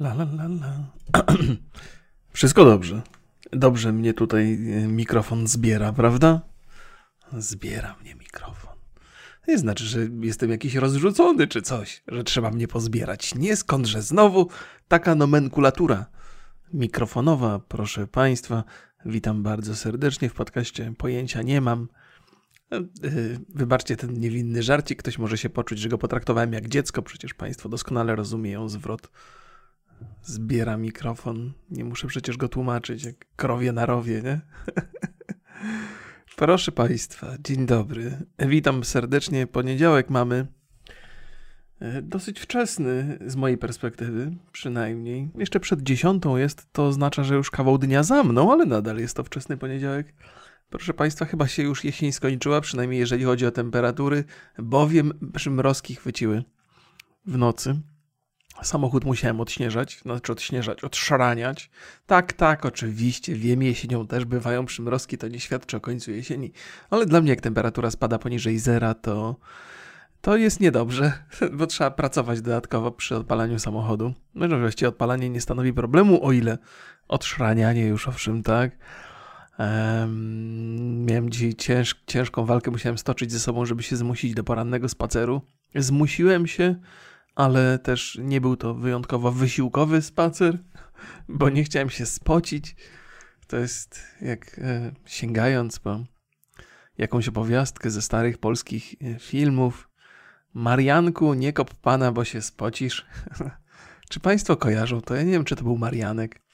La la la la. Wszystko dobrze. Dobrze mnie tutaj e, mikrofon zbiera, prawda? Zbiera mnie mikrofon. Nie znaczy, że jestem jakiś rozrzucony czy coś, że trzeba mnie pozbierać. Nie skądże znowu taka nomenkulatura mikrofonowa, proszę Państwa. Witam bardzo serdecznie w podcaście. Pojęcia nie mam. E, e, wybaczcie ten niewinny żarcik. Ktoś może się poczuć, że go potraktowałem jak dziecko. Przecież Państwo doskonale rozumieją zwrot zbiera mikrofon. Nie muszę przecież go tłumaczyć, jak krowie na rowie, nie? Proszę Państwa, dzień dobry. Witam serdecznie. Poniedziałek mamy e, dosyć wczesny z mojej perspektywy, przynajmniej. Jeszcze przed dziesiątą jest, to oznacza, że już kawał dnia za mną, ale nadal jest to wczesny poniedziałek. Proszę Państwa, chyba się już jesień skończyła, przynajmniej jeżeli chodzi o temperatury, bowiem przymrozki chwyciły w nocy. Samochód musiałem odśnieżać, znaczy odśnieżać, odszaraniać. Tak, tak, oczywiście, wiem, jesienią też bywają przymrozki, to nie świadczy o końcu jesieni, ale dla mnie jak temperatura spada poniżej zera, to, to jest niedobrze, bo trzeba pracować dodatkowo przy odpalaniu samochodu. No, właściwie odpalanie nie stanowi problemu, o ile odszranianie już owszem, tak. Um, miałem dzisiaj cięż, ciężką walkę, musiałem stoczyć ze sobą, żeby się zmusić do porannego spaceru. Zmusiłem się, ale też nie był to wyjątkowo wysiłkowy spacer, bo nie chciałem się spocić. To jest jak e, sięgając po jakąś opowiastkę ze starych polskich e, filmów. Marianku, nie kop pana, bo się spocisz. czy Państwo kojarzą to? Ja nie wiem, czy to był Marianek.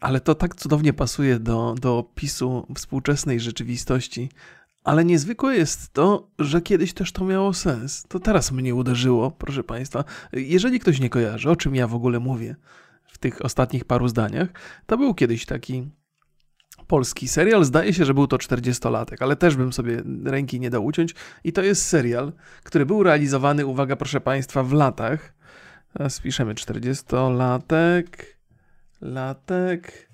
Ale to tak cudownie pasuje do, do opisu współczesnej rzeczywistości, ale niezwykłe jest to, że kiedyś też to miało sens. To teraz mnie uderzyło, proszę Państwa. Jeżeli ktoś nie kojarzy, o czym ja w ogóle mówię w tych ostatnich paru zdaniach, to był kiedyś taki polski serial. Zdaje się, że był to 40-latek, ale też bym sobie ręki nie dał uciąć. I to jest serial, który był realizowany, uwaga, proszę Państwa, w latach. Teraz piszemy 40-latek, latek,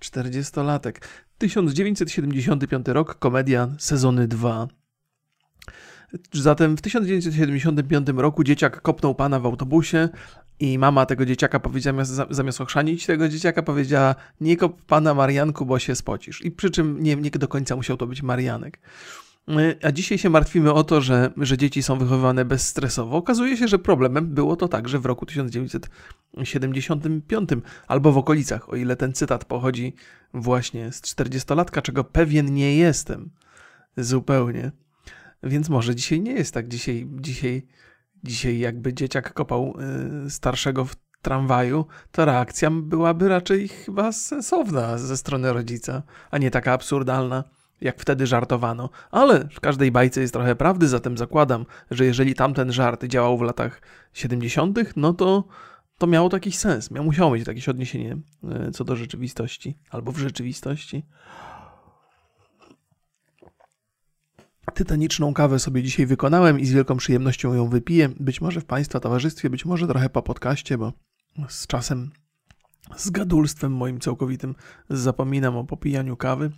40-latek. 1975 rok, komedia, sezony 2. Zatem w 1975 roku dzieciak kopnął pana w autobusie i mama tego dzieciaka powiedziała, zamiast ochrzanić tego dzieciaka, powiedziała nie kop pana Marianku, bo się spocisz. I przy czym nie, nie do końca musiał to być Marianek. A dzisiaj się martwimy o to, że, że dzieci są wychowywane bezstresowo. Okazuje się, że problemem było to także w roku 1975 albo w okolicach, o ile ten cytat pochodzi właśnie z 40-latka, czego pewien nie jestem zupełnie. Więc może dzisiaj nie jest tak. Dzisiaj, dzisiaj, dzisiaj jakby dzieciak kopał y, starszego w tramwaju, to reakcja byłaby raczej chyba sensowna ze strony rodzica, a nie taka absurdalna jak wtedy żartowano, ale w każdej bajce jest trochę prawdy, zatem zakładam, że jeżeli tamten żart działał w latach 70., no to, to miało to jakiś sens, miał, musiało mieć jakieś odniesienie e, co do rzeczywistości, albo w rzeczywistości. Tytaniczną kawę sobie dzisiaj wykonałem i z wielką przyjemnością ją wypiję. Być może w Państwa towarzystwie, być może trochę po podcaście, bo z czasem, z gadulstwem moim całkowitym zapominam o popijaniu kawy.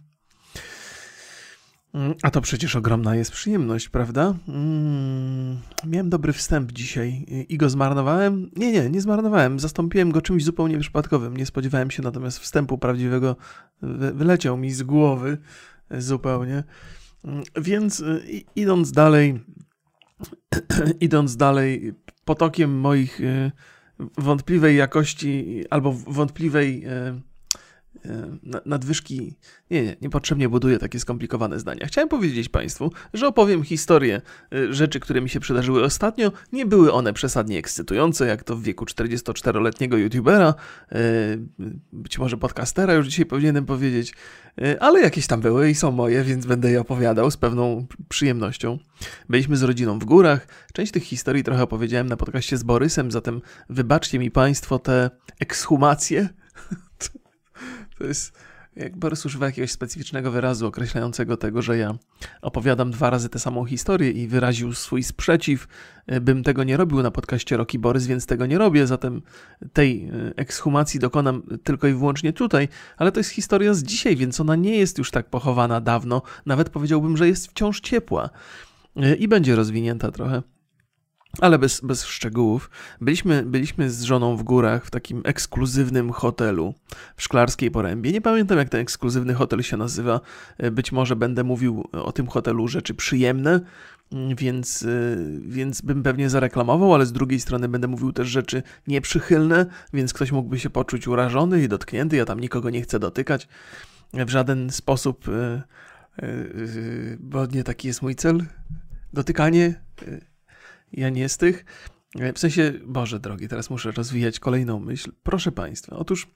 Mm, a to przecież ogromna jest przyjemność, prawda? Mm, miałem dobry wstęp dzisiaj i go zmarnowałem. Nie, nie, nie zmarnowałem. Zastąpiłem go czymś zupełnie przypadkowym. Nie spodziewałem się natomiast wstępu prawdziwego. Wyleciał mi z głowy zupełnie. Mm, więc y, idąc dalej, idąc dalej potokiem moich y, wątpliwej jakości albo wątpliwej E, nadwyżki. Nie, nie, niepotrzebnie buduję takie skomplikowane zdania. Chciałem powiedzieć Państwu, że opowiem historię e, rzeczy, które mi się przydarzyły ostatnio. Nie były one przesadnie ekscytujące, jak to w wieku 44-letniego youtubera, e, być może podcastera, już dzisiaj powinienem powiedzieć, ale jakieś tam były i są moje, więc będę je opowiadał z pewną przyjemnością. Byliśmy z rodziną w górach. Część tych historii trochę opowiedziałem na podcaście z Borysem, zatem wybaczcie mi Państwo te ekshumacje to jest, jak Borys używa jakiegoś specyficznego wyrazu określającego tego, że ja opowiadam dwa razy tę samą historię i wyraził swój sprzeciw, e, bym tego nie robił na podcaście Roki Borys, więc tego nie robię, zatem tej e, ekshumacji dokonam tylko i wyłącznie tutaj, ale to jest historia z dzisiaj, więc ona nie jest już tak pochowana dawno, nawet powiedziałbym, że jest wciąż ciepła e, i będzie rozwinięta trochę. Ale bez, bez szczegółów. Byliśmy, byliśmy z żoną w górach w takim ekskluzywnym hotelu w Szklarskiej Porębie. Nie pamiętam, jak ten ekskluzywny hotel się nazywa. Być może będę mówił o tym hotelu rzeczy przyjemne, więc, więc bym pewnie zareklamował, ale z drugiej strony będę mówił też rzeczy nieprzychylne, więc ktoś mógłby się poczuć urażony i dotknięty. Ja tam nikogo nie chcę dotykać w żaden sposób, e, e, bo nie taki jest mój cel. Dotykanie ja nie z tych. W sensie, Boże drogi, teraz muszę rozwijać kolejną myśl. Proszę Państwa, otóż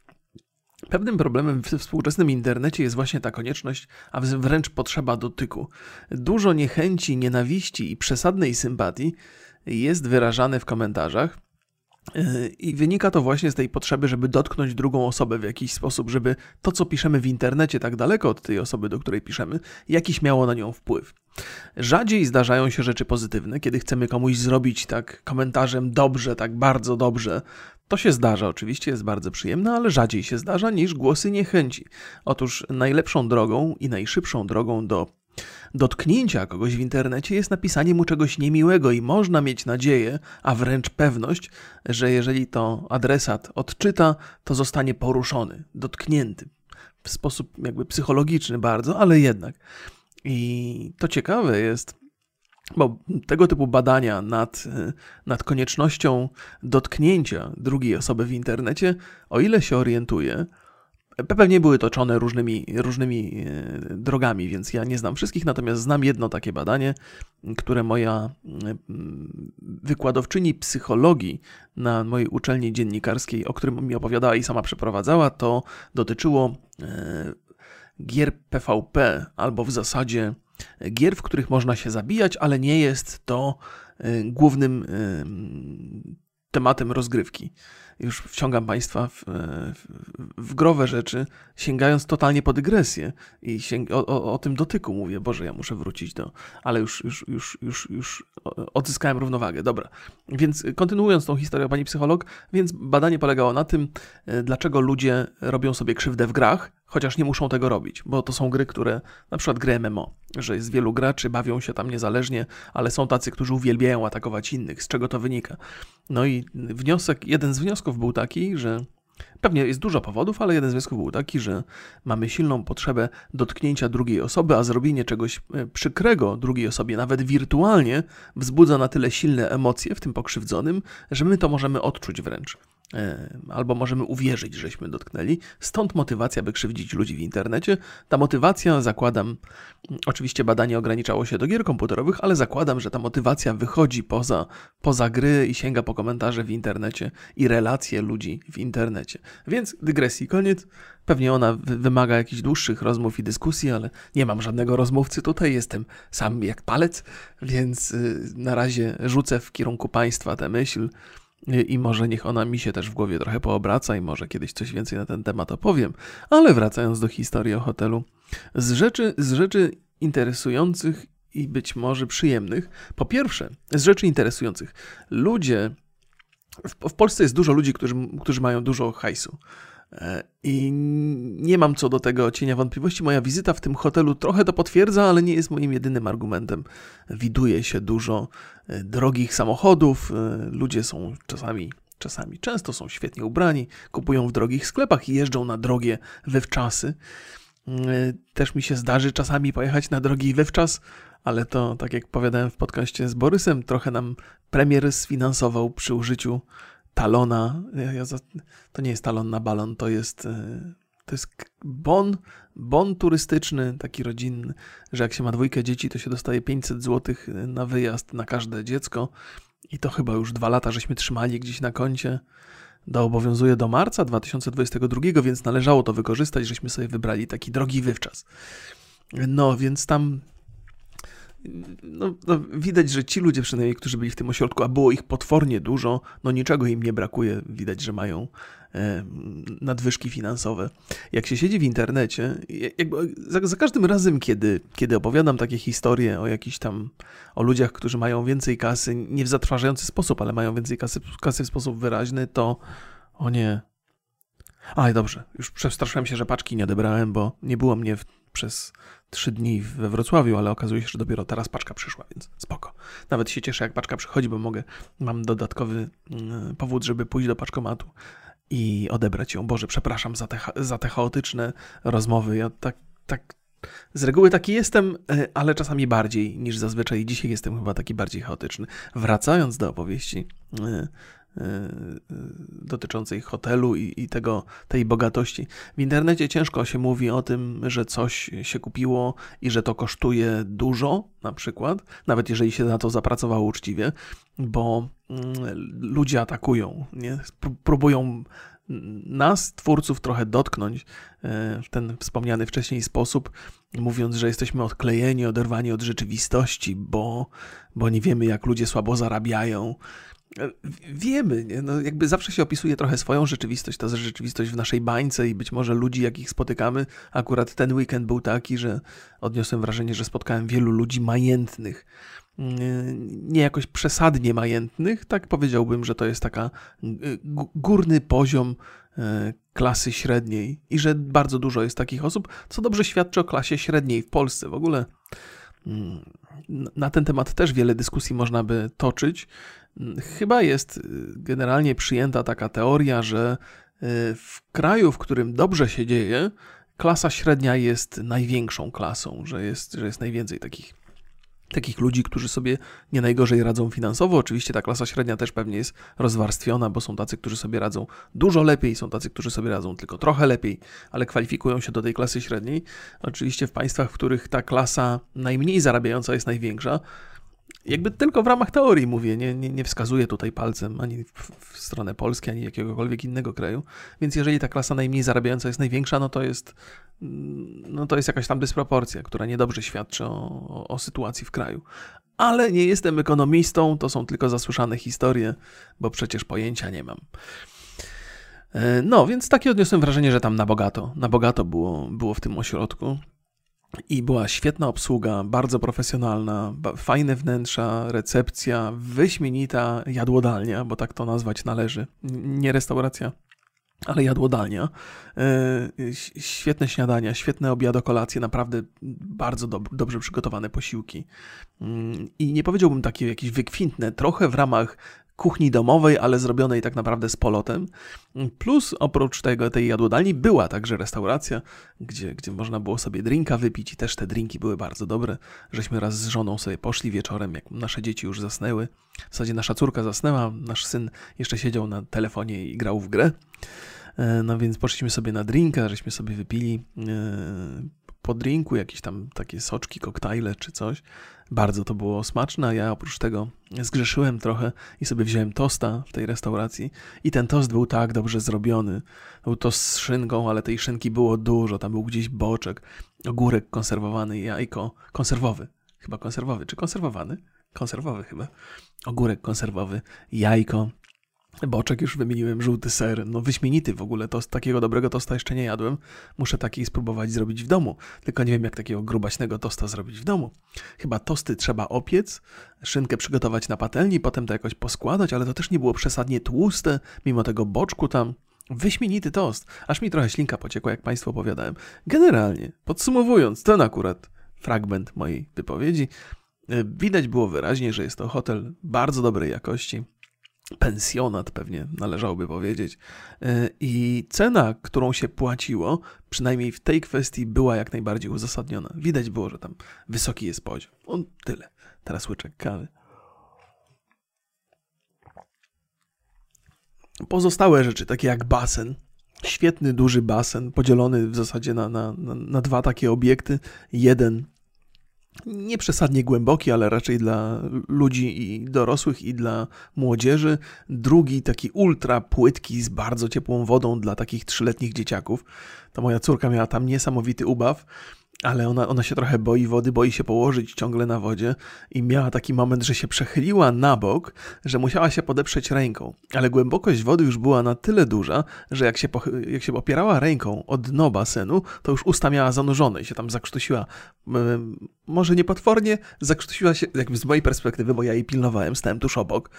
Pewnym problemem w współczesnym internecie jest właśnie ta konieczność, a wręcz potrzeba dotyku. Dużo niechęci, nienawiści i przesadnej sympatii jest wyrażane w komentarzach, i wynika to właśnie z tej potrzeby, żeby dotknąć drugą osobę w jakiś sposób, żeby to, co piszemy w internecie, tak daleko od tej osoby, do której piszemy, jakiś miało na nią wpływ. Rzadziej zdarzają się rzeczy pozytywne, kiedy chcemy komuś zrobić tak komentarzem dobrze, tak bardzo dobrze. To się zdarza, oczywiście jest bardzo przyjemne, ale rzadziej się zdarza niż głosy niechęci. Otóż najlepszą drogą i najszybszą drogą do dotknięcia kogoś w internecie jest napisanie mu czegoś niemiłego i można mieć nadzieję, a wręcz pewność, że jeżeli to adresat odczyta, to zostanie poruszony, dotknięty w sposób jakby psychologiczny bardzo, ale jednak. I to ciekawe jest, bo tego typu badania nad, nad koniecznością dotknięcia drugiej osoby w internecie, o ile się orientuję, Pewnie były toczone różnymi, różnymi e, drogami, więc ja nie znam wszystkich, natomiast znam jedno takie badanie, które moja mm, wykładowczyni psychologii na mojej uczelni dziennikarskiej, o którym mi opowiadała i sama przeprowadzała, to dotyczyło e, gier PvP, albo w zasadzie gier, w których można się zabijać, ale nie jest to e, głównym tematem rozgrywki już wciągam Państwa w, w, w growe rzeczy, sięgając totalnie po dygresję i sięg- o, o, o, tym dotyku mówię, Boże, ja muszę wrócić do, ale już, już, już, już, już odzyskałem równowagę, dobra. Więc kontynuując tą historię Pani psycholog, więc badanie polegało na tym, e, dlaczego ludzie robią sobie krzywdę w grach, chociaż nie muszą tego robić, bo to są gry, które, na przykład gry MMO, że jest wielu graczy, bawią się tam niezależnie, ale są tacy, którzy uwielbiają atakować innych. Z czego to wynika? No i wniosek, jeden z wniosków był taki, że Pewnie jest dużo powodów, ale jeden z wniosków był taki, że mamy silną potrzebę dotknięcia drugiej osoby, a zrobienie czegoś e, przykrego drugiej osobie, nawet wirtualnie, wzbudza na tyle silne emocje w tym pokrzywdzonym, że my to możemy odczuć wręcz. E, albo możemy uwierzyć, żeśmy dotknęli. Stąd motywacja, by krzywdzić ludzi w internecie. Ta motywacja, zakładam, oczywiście badanie ograniczało się do gier komputerowych, ale zakładam, że ta motywacja wychodzi poza, poza gry i sięga po komentarze w internecie i relacje ludzi w internecie. Więc dygresji koniec. Pewnie ona wymaga jakichś dłuższych rozmów i dyskusji, ale nie mam żadnego rozmówcy tutaj, jestem sam jak palec, więc y, na razie rzucę w kierunku państwa tę myśl i może niech ona mi się też w głowie trochę poobraca i może kiedyś coś więcej na ten temat opowiem. Ale wracając do historii o hotelu, z rzeczy, z rzeczy interesujących i być może przyjemnych, po pierwsze, z rzeczy interesujących, ludzie, w, w Polsce jest dużo ludzi, którzy, którzy mają dużo hajsu. E, I nie mam co do tego cienia wątpliwości. Moja wizyta w tym hotelu trochę to potwierdza, ale nie jest moim jedynym argumentem. Widuje się dużo e, drogich samochodów. E, ludzie są czasami, czasami, często są świetnie ubrani, kupują w drogich sklepach i jeżdżą na drogie wywczasy. Też mi się zdarzy czasami pojechać na drogi wywczas, ale to, tak jak powiadałem w podcaście z Borysem, trochę nam premier sfinansował przy użyciu talona. Ja, ja, to nie jest talon na balon, to jest, e, to jest bon, bon turystyczny, taki rodzinny, że jak się ma dwójkę dzieci, to się dostaje 500 zł na wyjazd na każde dziecko. I to chyba już dwa lata żeśmy trzymali gdzieś na koncie. Do obowiązuje do marca 2022, więc należało to wykorzystać, żeśmy sobie wybrali taki drogi wywczas. No, więc tam no, no, widać, że ci ludzie przynajmniej, którzy byli w tym ośrodku, a było ich potwornie dużo, no niczego im nie brakuje. Widać, że mają e, nadwyżki finansowe. Jak się siedzi w internecie, jakby za, za, każdym razem, kiedy, kiedy opowiadam takie historie o jakichś tam, o ludziach, którzy mają więcej kasy, nie w zatrważający sposób, ale mają więcej kasy, kasy w sposób wyraźny, to o nie. Ale dobrze, już przestraszyłem się, że paczki nie odebrałem, bo nie było mnie w, przez trzy dni we Wrocławiu, ale okazuje się, że dopiero teraz paczka przyszła, więc spoko. Nawet się cieszę, jak paczka przychodzi, bo mogę, mam dodatkowy mm, powód, żeby pójść do paczkomatu i odebrać ją. Boże, przepraszam za te, za te chaotyczne rozmowy. Ja tak, tak z reguły taki jestem, e, ale czasami bardziej niż zazwyczaj. Dzisiaj jestem chyba taki bardziej chaotyczny. Wracając do opowieści e, dotyczącej hotelu i, i, tego, tej bogatości. W internecie ciężko się mówi o tym, że coś się kupiło i że to kosztuje dużo, na przykład, nawet jeżeli się na to zapracowało uczciwie, bo mm, ludzie atakują, nie? próbują nas, twórców, trochę dotknąć e, w ten wspomniany wcześniej sposób, mówiąc, że jesteśmy odklejeni, oderwani od rzeczywistości, bo, bo nie wiemy, jak ludzie słabo zarabiają. Wiemy, nie? No jakby zawsze się opisuje trochę swoją rzeczywistość, ta rzeczywistość w naszej bańce i być może ludzi, jakich spotykamy. Akurat ten weekend był taki, że odniosłem wrażenie, że spotkałem wielu ludzi majętnych, nie jakoś przesadnie majętnych, tak powiedziałbym, że to jest taka górny poziom e, klasy średniej i że bardzo dużo jest takich osób, co dobrze świadczy o klasie średniej w Polsce. W ogóle mm, na ten temat też wiele dyskusji można by toczyć. Chyba jest y, generalnie przyjęta taka teoria, że y, w kraju, w którym dobrze się dzieje, klasa średnia jest największą klasą, że jest, że jest najwięcej takich takich ludzi, którzy sobie nie najgorzej radzą finansowo. Oczywiście ta klasa średnia też pewnie jest rozwarstwiona, bo są tacy, którzy sobie radzą dużo lepiej, są tacy, którzy sobie radzą tylko trochę lepiej, ale kwalifikują się do tej klasy średniej. Oczywiście w państwach, w których ta klasa najmniej zarabiająca jest największa, jakby tylko w ramach teorii mówię, nie, nie, nie wskazuję tutaj palcem ani w, w, stronę Polski, ani jakiegokolwiek innego kraju. Więc jeżeli ta klasa najmniej zarabiająca jest największa, no to jest, mm, no to jest jakaś tam dysproporcja, która niedobrze świadczy o, o, o sytuacji w kraju. Ale nie jestem ekonomistą, to są tylko zasłyszane historie, bo przecież pojęcia nie mam. E, no, więc takie odniosłem wrażenie, że tam na bogato, na bogato było, było w tym ośrodku. I była świetna obsługa, bardzo profesjonalna, fajne wnętrza, recepcja, wyśmienita jadłodalnia, bo tak to nazwać należy. Nie restauracja, ale jadłodalnia. E, świetne śniadania, świetne obiady, kolacje, naprawdę bardzo dob dobrze przygotowane posiłki. Mm, I nie powiedziałbym takie jakieś wykwintne, trochę w ramach kuchni domowej, ale zrobionej tak naprawdę z polotem. Plus oprócz tego, tej jadłodalni była także restauracja, gdzie, gdzie można było sobie drinka wypić i też te drinki były bardzo dobre. Żeśmy raz z żoną sobie poszli wieczorem, jak nasze dzieci już zasnęły. W zasadzie nasza córka zasnęła, nasz syn jeszcze siedział na telefonie i grał w grę. E, no więc poszliśmy sobie na drinka, żeśmy sobie wypili e, po drinku jakieś tam takie soczki, koktajle czy coś. Bardzo to było smaczne, a ja oprócz tego zgrzeszyłem trochę i sobie wziąłem tosta w tej restauracji i ten tost był tak dobrze zrobiony. Był to z szynką, ale tej szynki było dużo, tam był gdzieś boczek, ogórek konserwowany, jajko konserwowy, chyba konserwowy, czy konserwowany? Konserwowy chyba. Ogórek konserwowy, jajko, Boczek już wymieniłem, żółty ser, no wyśmienity w ogóle, tost, takiego dobrego tosta jeszcze nie jadłem. Muszę taki spróbować zrobić w domu, tylko nie wiem jak takiego grubaśnego tosta zrobić w domu. Chyba tosty trzeba opiec, szynkę przygotować na patelni, potem to jakoś poskładać, ale to też nie było przesadnie tłuste, mimo tego boczku tam. Wyśmienity tost, aż mi trochę ślinka pociekła, jak Państwu opowiadałem. Generalnie, podsumowując, ten akurat fragment mojej wypowiedzi, e, widać było wyraźnie, że jest to hotel bardzo dobrej jakości, pensjonat pewnie należałoby powiedzieć. E, I cena, którą się płaciło, przynajmniej w tej kwestii była jak najbardziej uzasadniona. Widać było, że tam wysoki jest poziom. On tyle. Teraz łyczek kawy. Pozostałe rzeczy, takie jak basen, świetny, duży basen, podzielony w zasadzie na, na, na, na dwa takie obiekty. Jeden nie przesadnie głęboki, ale raczej dla ludzi i dorosłych i dla młodzieży. Drugi taki ultra płytki z bardzo ciepłą wodą dla takich trzyletnich dzieciaków. To moja córka miała tam niesamowity ubaw ale ona, ona się trochę boi wody, boi się położyć ciągle na wodzie i miała taki moment, że się przechyliła na bok, że musiała się podeprzeć ręką, ale głębokość wody już była na tyle duża, że jak się, jak się opierała ręką o dno basenu, to już usta miała zanurzone i się tam zakrztusiła może nie potwornie, zakrztusiła się, jakby z mojej perspektywy, bo ja jej pilnowałem, stałem tuż obok.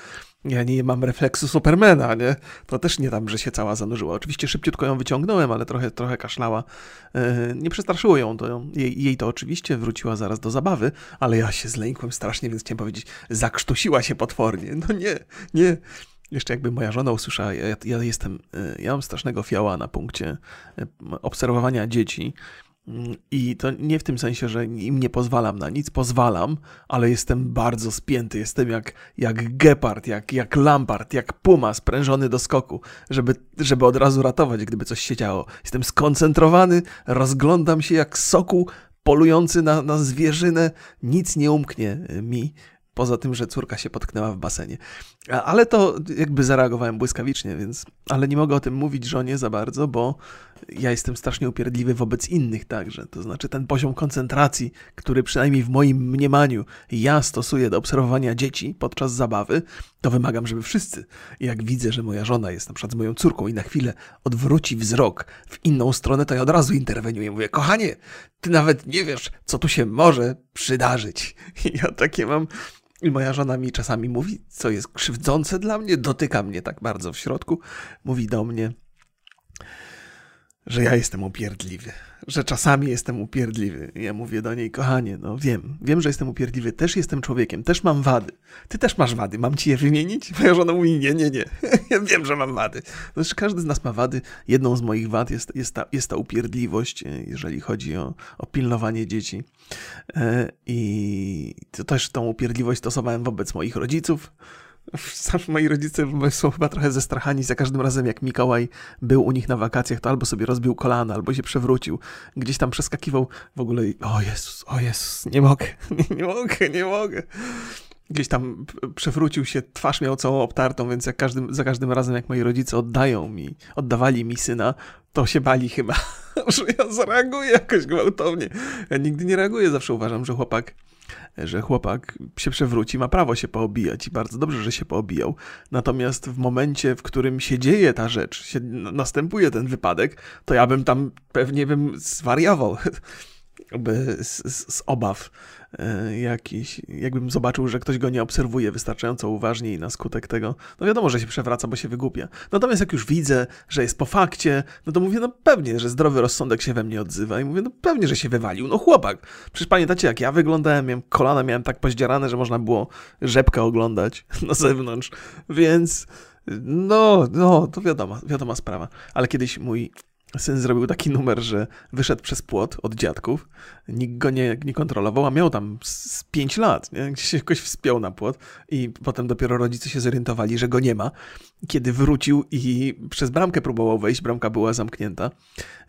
Ja nie mam refleksu Supermana, nie? To też nie tam, że się cała zanurzyła. Oczywiście szybciutko ją wyciągnąłem, ale trochę, trochę kaszlała. Yy, nie przestraszyło ją to. Jej, jej to oczywiście wróciła zaraz do zabawy, ale ja się zlękłem strasznie, więc chciałem powiedzieć, zakrztusiła się potwornie. No nie, nie. Jeszcze jakby moja żona usłyszała, ja, ja jestem, y, ja mam strasznego fioła na punkcie y, obserwowania dzieci i to nie w tym sensie, że im nie pozwalam na nic, pozwalam, ale jestem bardzo spięty, jestem jak, jak gepard, jak, jak lampart, jak puma sprężony do skoku, żeby, żeby od razu ratować, gdyby coś się działo. Jestem skoncentrowany, rozglądam się jak soku polujący na, na zwierzynę, nic nie umknie mi, Poza tym, że córka się potknęła w basenie. Ale to jakby zareagowałem błyskawicznie, więc. Ale nie mogę o tym mówić żonie za bardzo, bo ja jestem strasznie upierdliwy wobec innych także. To znaczy ten poziom koncentracji, który przynajmniej w moim mniemaniu ja stosuję do obserwowania dzieci podczas zabawy, to wymagam, żeby wszyscy. Jak widzę, że moja żona jest na przykład z moją córką i na chwilę odwróci wzrok w inną stronę, to ja od razu interweniuję. Mówię, kochanie, ty nawet nie wiesz, co tu się może przydarzyć. I ja takie mam i moja żona mi czasami mówi, co jest krzywdzące dla mnie, dotyka mnie tak bardzo w środku, mówi do mnie, że ja jestem upierdliwy, że czasami jestem upierdliwy. Ja mówię do niej, kochanie, no wiem, wiem, że jestem upierdliwy, też jestem człowiekiem, też mam wady. Ty też masz wady, mam ci je wymienić? Moja żona mówi, nie, nie, nie, ja wiem, że mam wady. Znaczy, każdy z nas ma wady. Jedną z moich wad jest, jest, ta, jest ta upierdliwość, jeżeli chodzi o, o pilnowanie dzieci. E, I to też tą upierdliwość stosowałem wobec moich rodziców, moi rodzice są chyba trochę zestrachani za każdym razem, jak Mikołaj był u nich na wakacjach, to albo sobie rozbił kolana, albo się przewrócił. Gdzieś tam przeskakiwał w ogóle o Jezus, o Jezus, nie mogę, nie, nie mogę, nie mogę. Gdzieś tam przewrócił się, twarz miał całą obtartą, więc jak każdym, za każdym razem, jak moi rodzice oddają mi, oddawali mi syna, to się bali chyba, że ja zareaguję jakoś gwałtownie. Ja nigdy nie reaguję, zawsze uważam, że chłopak że chłopak się przewróci, ma prawo się poobijać i bardzo dobrze, że się poobijał. Natomiast w momencie, w którym się dzieje ta rzecz, się następuje ten wypadek, to ja bym tam pewnie bym zwariował z, z, z obaw jakiś, jakbym zobaczył, że ktoś go nie obserwuje wystarczająco uważnie i na skutek tego, no wiadomo, że się przewraca, bo się wygłupia. Natomiast jak już widzę, że jest po fakcie, no to mówię, no pewnie, że zdrowy rozsądek się we mnie odzywa i mówię, no pewnie, że się wywalił, no chłopak. Przecież pamiętacie, jak ja wyglądałem, miałem kolana, miałem tak pozdzierane, że można było rzepkę oglądać na zewnątrz, więc no, no, to wiadoma, wiadoma sprawa. Ale kiedyś mój Syn zrobił taki numer, że wyszedł przez płot od dziadków, nikt go nie, nie kontrolował, a miał tam z 5 lat, nie? gdzieś się jakoś wspiął na płot i potem dopiero rodzice się zorientowali, że go nie ma, kiedy wrócił i przez bramkę próbował wejść, bramka była zamknięta,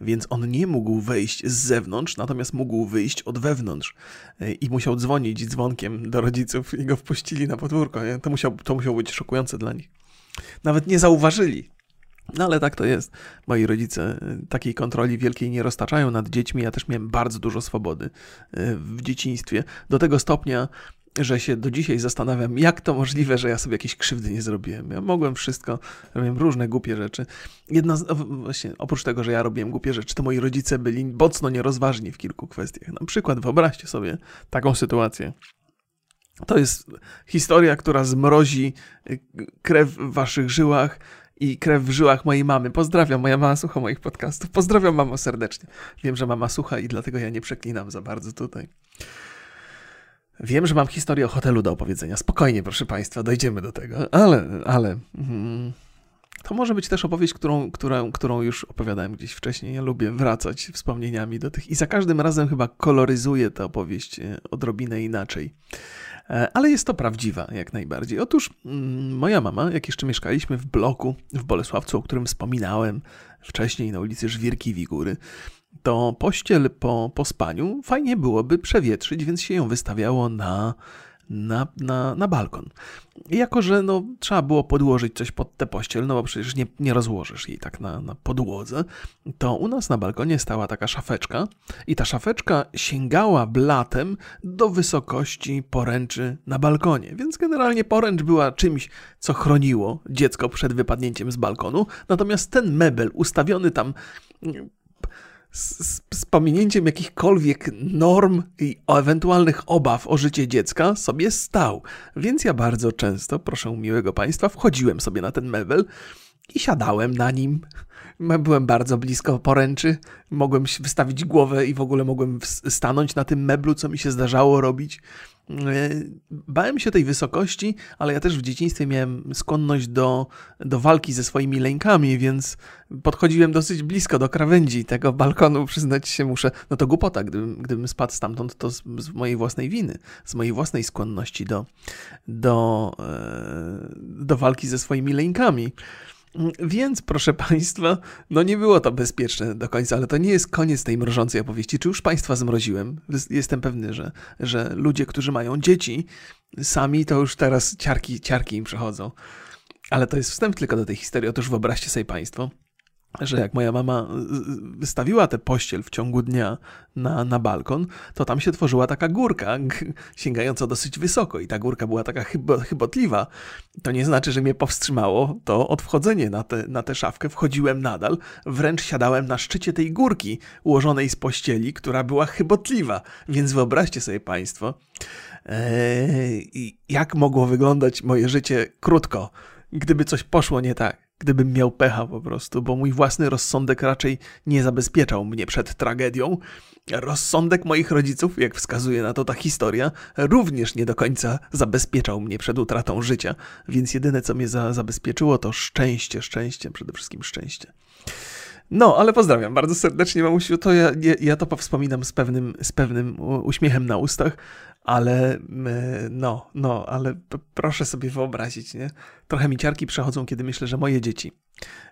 więc on nie mógł wejść z zewnątrz, natomiast mógł wyjść od wewnątrz i musiał dzwonić dzwonkiem do rodziców i go wpuścili na podwórko. Nie? To, musiał, to musiało być szokujące dla nich. Nawet nie zauważyli, no ale tak to jest. Moi rodzice y, takiej kontroli wielkiej nie roztaczają nad dziećmi. Ja też miałem bardzo dużo swobody y, w dzieciństwie. Do tego stopnia, że się do dzisiaj zastanawiam, jak to możliwe, że ja sobie jakieś krzywdy nie zrobiłem. Ja mogłem wszystko, robiłem różne głupie rzeczy. Jedna z, właśnie, oprócz tego, że ja robiłem głupie rzeczy, to moi rodzice byli mocno nierozważni w kilku kwestiach. Na przykład wyobraźcie sobie taką sytuację. To jest historia, która zmrozi y, krew w waszych żyłach i krew w żyłach mojej mamy. Pozdrawiam, moja mama słucha moich podcastów. Pozdrawiam mamo serdecznie. Wiem, że mama słucha i dlatego ja nie przeklinam za bardzo tutaj. Wiem, że mam historię o hotelu do opowiedzenia. Spokojnie, proszę Państwa, dojdziemy do tego. Ale, ale... Mm, to może być też opowieść, którą, którą, którą już opowiadałem gdzieś wcześniej. Ja lubię wracać wspomnieniami do tych i za każdym razem chyba koloryzuję tę opowieść e, odrobinę inaczej. E, ale jest to prawdziwa jak najbardziej. Otóż mm, moja mama, jak jeszcze mieszkaliśmy w bloku w Bolesławcu, o którym wspominałem wcześniej na ulicy Żwirki Wigury, to pościel po, po spaniu fajnie byłoby przewietrzyć, więc się ją wystawiało na na, na, na balkon. I jako, że no, trzeba było podłożyć coś pod tę pościel, no bo przecież nie, nie rozłożysz jej tak na, na podłodze, to u nas na balkonie stała taka szafeczka i ta szafeczka sięgała blatem do wysokości poręczy na balkonie. Więc generalnie poręcz była czymś, co chroniło dziecko przed wypadnięciem z balkonu, natomiast ten mebel ustawiony tam z, z pominięciem jakichkolwiek norm i ewentualnych obaw o życie dziecka sobie stał. Więc ja bardzo często, proszę miłego Państwa, wchodziłem sobie na ten mebel i siadałem na nim. Byłem bardzo blisko poręczy, mogłem wystawić głowę i w ogóle mogłem stanąć na tym meblu, co mi się zdarzało robić. E, bałem się tej wysokości, ale ja też w dzieciństwie miałem skłonność do, do walki ze swoimi lękami, więc podchodziłem dosyć blisko do krawędzi tego balkonu, przyznać się muszę. No to głupota, gdybym, gdybym spadł stamtąd, to z, z mojej własnej winy, z mojej własnej skłonności do, do, e, do walki ze swoimi lękami. Więc, proszę Państwa, no nie było to bezpieczne do końca, ale to nie jest koniec tej mrożącej opowieści. Czy już Państwa zmroziłem? Jestem pewny, że, że ludzie, którzy mają dzieci, sami to już teraz ciarki, ciarki im przechodzą. Ale to jest wstęp tylko do tej historii. Otóż wyobraźcie sobie Państwo, że jak moja mama wystawiła tę pościel w ciągu dnia na, na balkon, to tam się tworzyła taka górka, sięgająca dosyć wysoko i ta górka była taka chybo, chybotliwa. To nie znaczy, że mnie powstrzymało to od wchodzenia na, te, na tę szafkę. Wchodziłem nadal, wręcz siadałem na szczycie tej górki ułożonej z pościeli, która była chybotliwa. Więc wyobraźcie sobie Państwo, ee, jak mogło wyglądać moje życie krótko, gdyby coś poszło nie tak gdybym miał pecha po prostu, bo mój własny rozsądek raczej nie zabezpieczał mnie przed tragedią. Rozsądek moich rodziców, jak wskazuje na to ta historia, również nie do końca zabezpieczał mnie przed utratą życia, więc jedyne co mnie za zabezpieczyło to szczęście, szczęście, przede wszystkim szczęście. No, ale pozdrawiam bardzo serdecznie, mamusiu. To ja, ja, ja to powspominam z pewnym, z pewnym uśmiechem na ustach, ale no, no, ale proszę sobie wyobrazić, nie? Trochę mi ciarki przechodzą, kiedy myślę, że moje dzieci,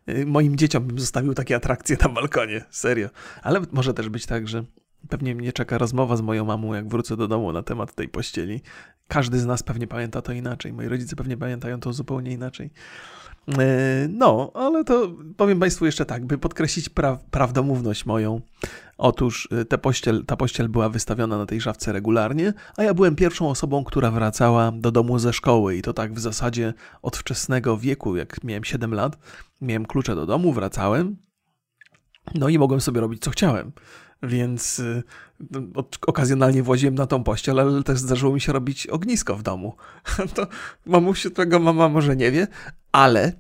y, moim dzieciom bym zostawił takie atrakcje na balkonie, serio. Ale może też być tak, że pewnie mnie czeka rozmowa z moją mamą, jak wrócę do domu na temat tej pościeli. Każdy z nas pewnie pamięta to inaczej, moi rodzice pewnie pamiętają to zupełnie inaczej. E, no, ale to powiem Państwu jeszcze tak, by podkreślić pra prawdomówność moją. Otóż e, ta pościel, ta pościel była wystawiona na tej szafce regularnie, a ja byłem pierwszą osobą, która wracała do domu ze szkoły i to tak w zasadzie od wczesnego wieku, jak miałem 7 lat, miałem klucze do domu, wracałem, no i mogłem sobie robić co chciałem więc y, no, okazjonalnie właziłem na tą pościel, ale też zdarzyło mi się robić ognisko w domu. To mamusiu tego mama może nie wie, ale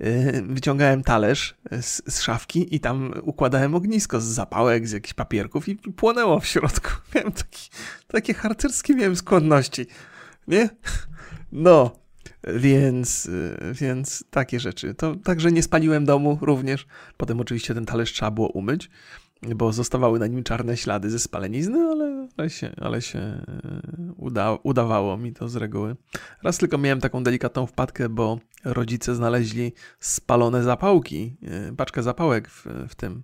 y, wyciągałem talerz z, z, szafki i tam układałem ognisko z zapałek, z jakichś papierków i płonęło w środku. Miałem taki, takie harcerskie miałem skłonności, nie? No, więc, więc takie rzeczy. To także nie spaliłem domu również. Potem oczywiście ten talerz trzeba było umyć bo zostawały na nim czarne ślady ze spalenizny, ale, ale się, ale się e, uda, udawało mi to z reguły. Raz tylko miałem taką delikatną wpadkę, bo rodzice znaleźli spalone zapałki, e, paczkę zapałek w, w tym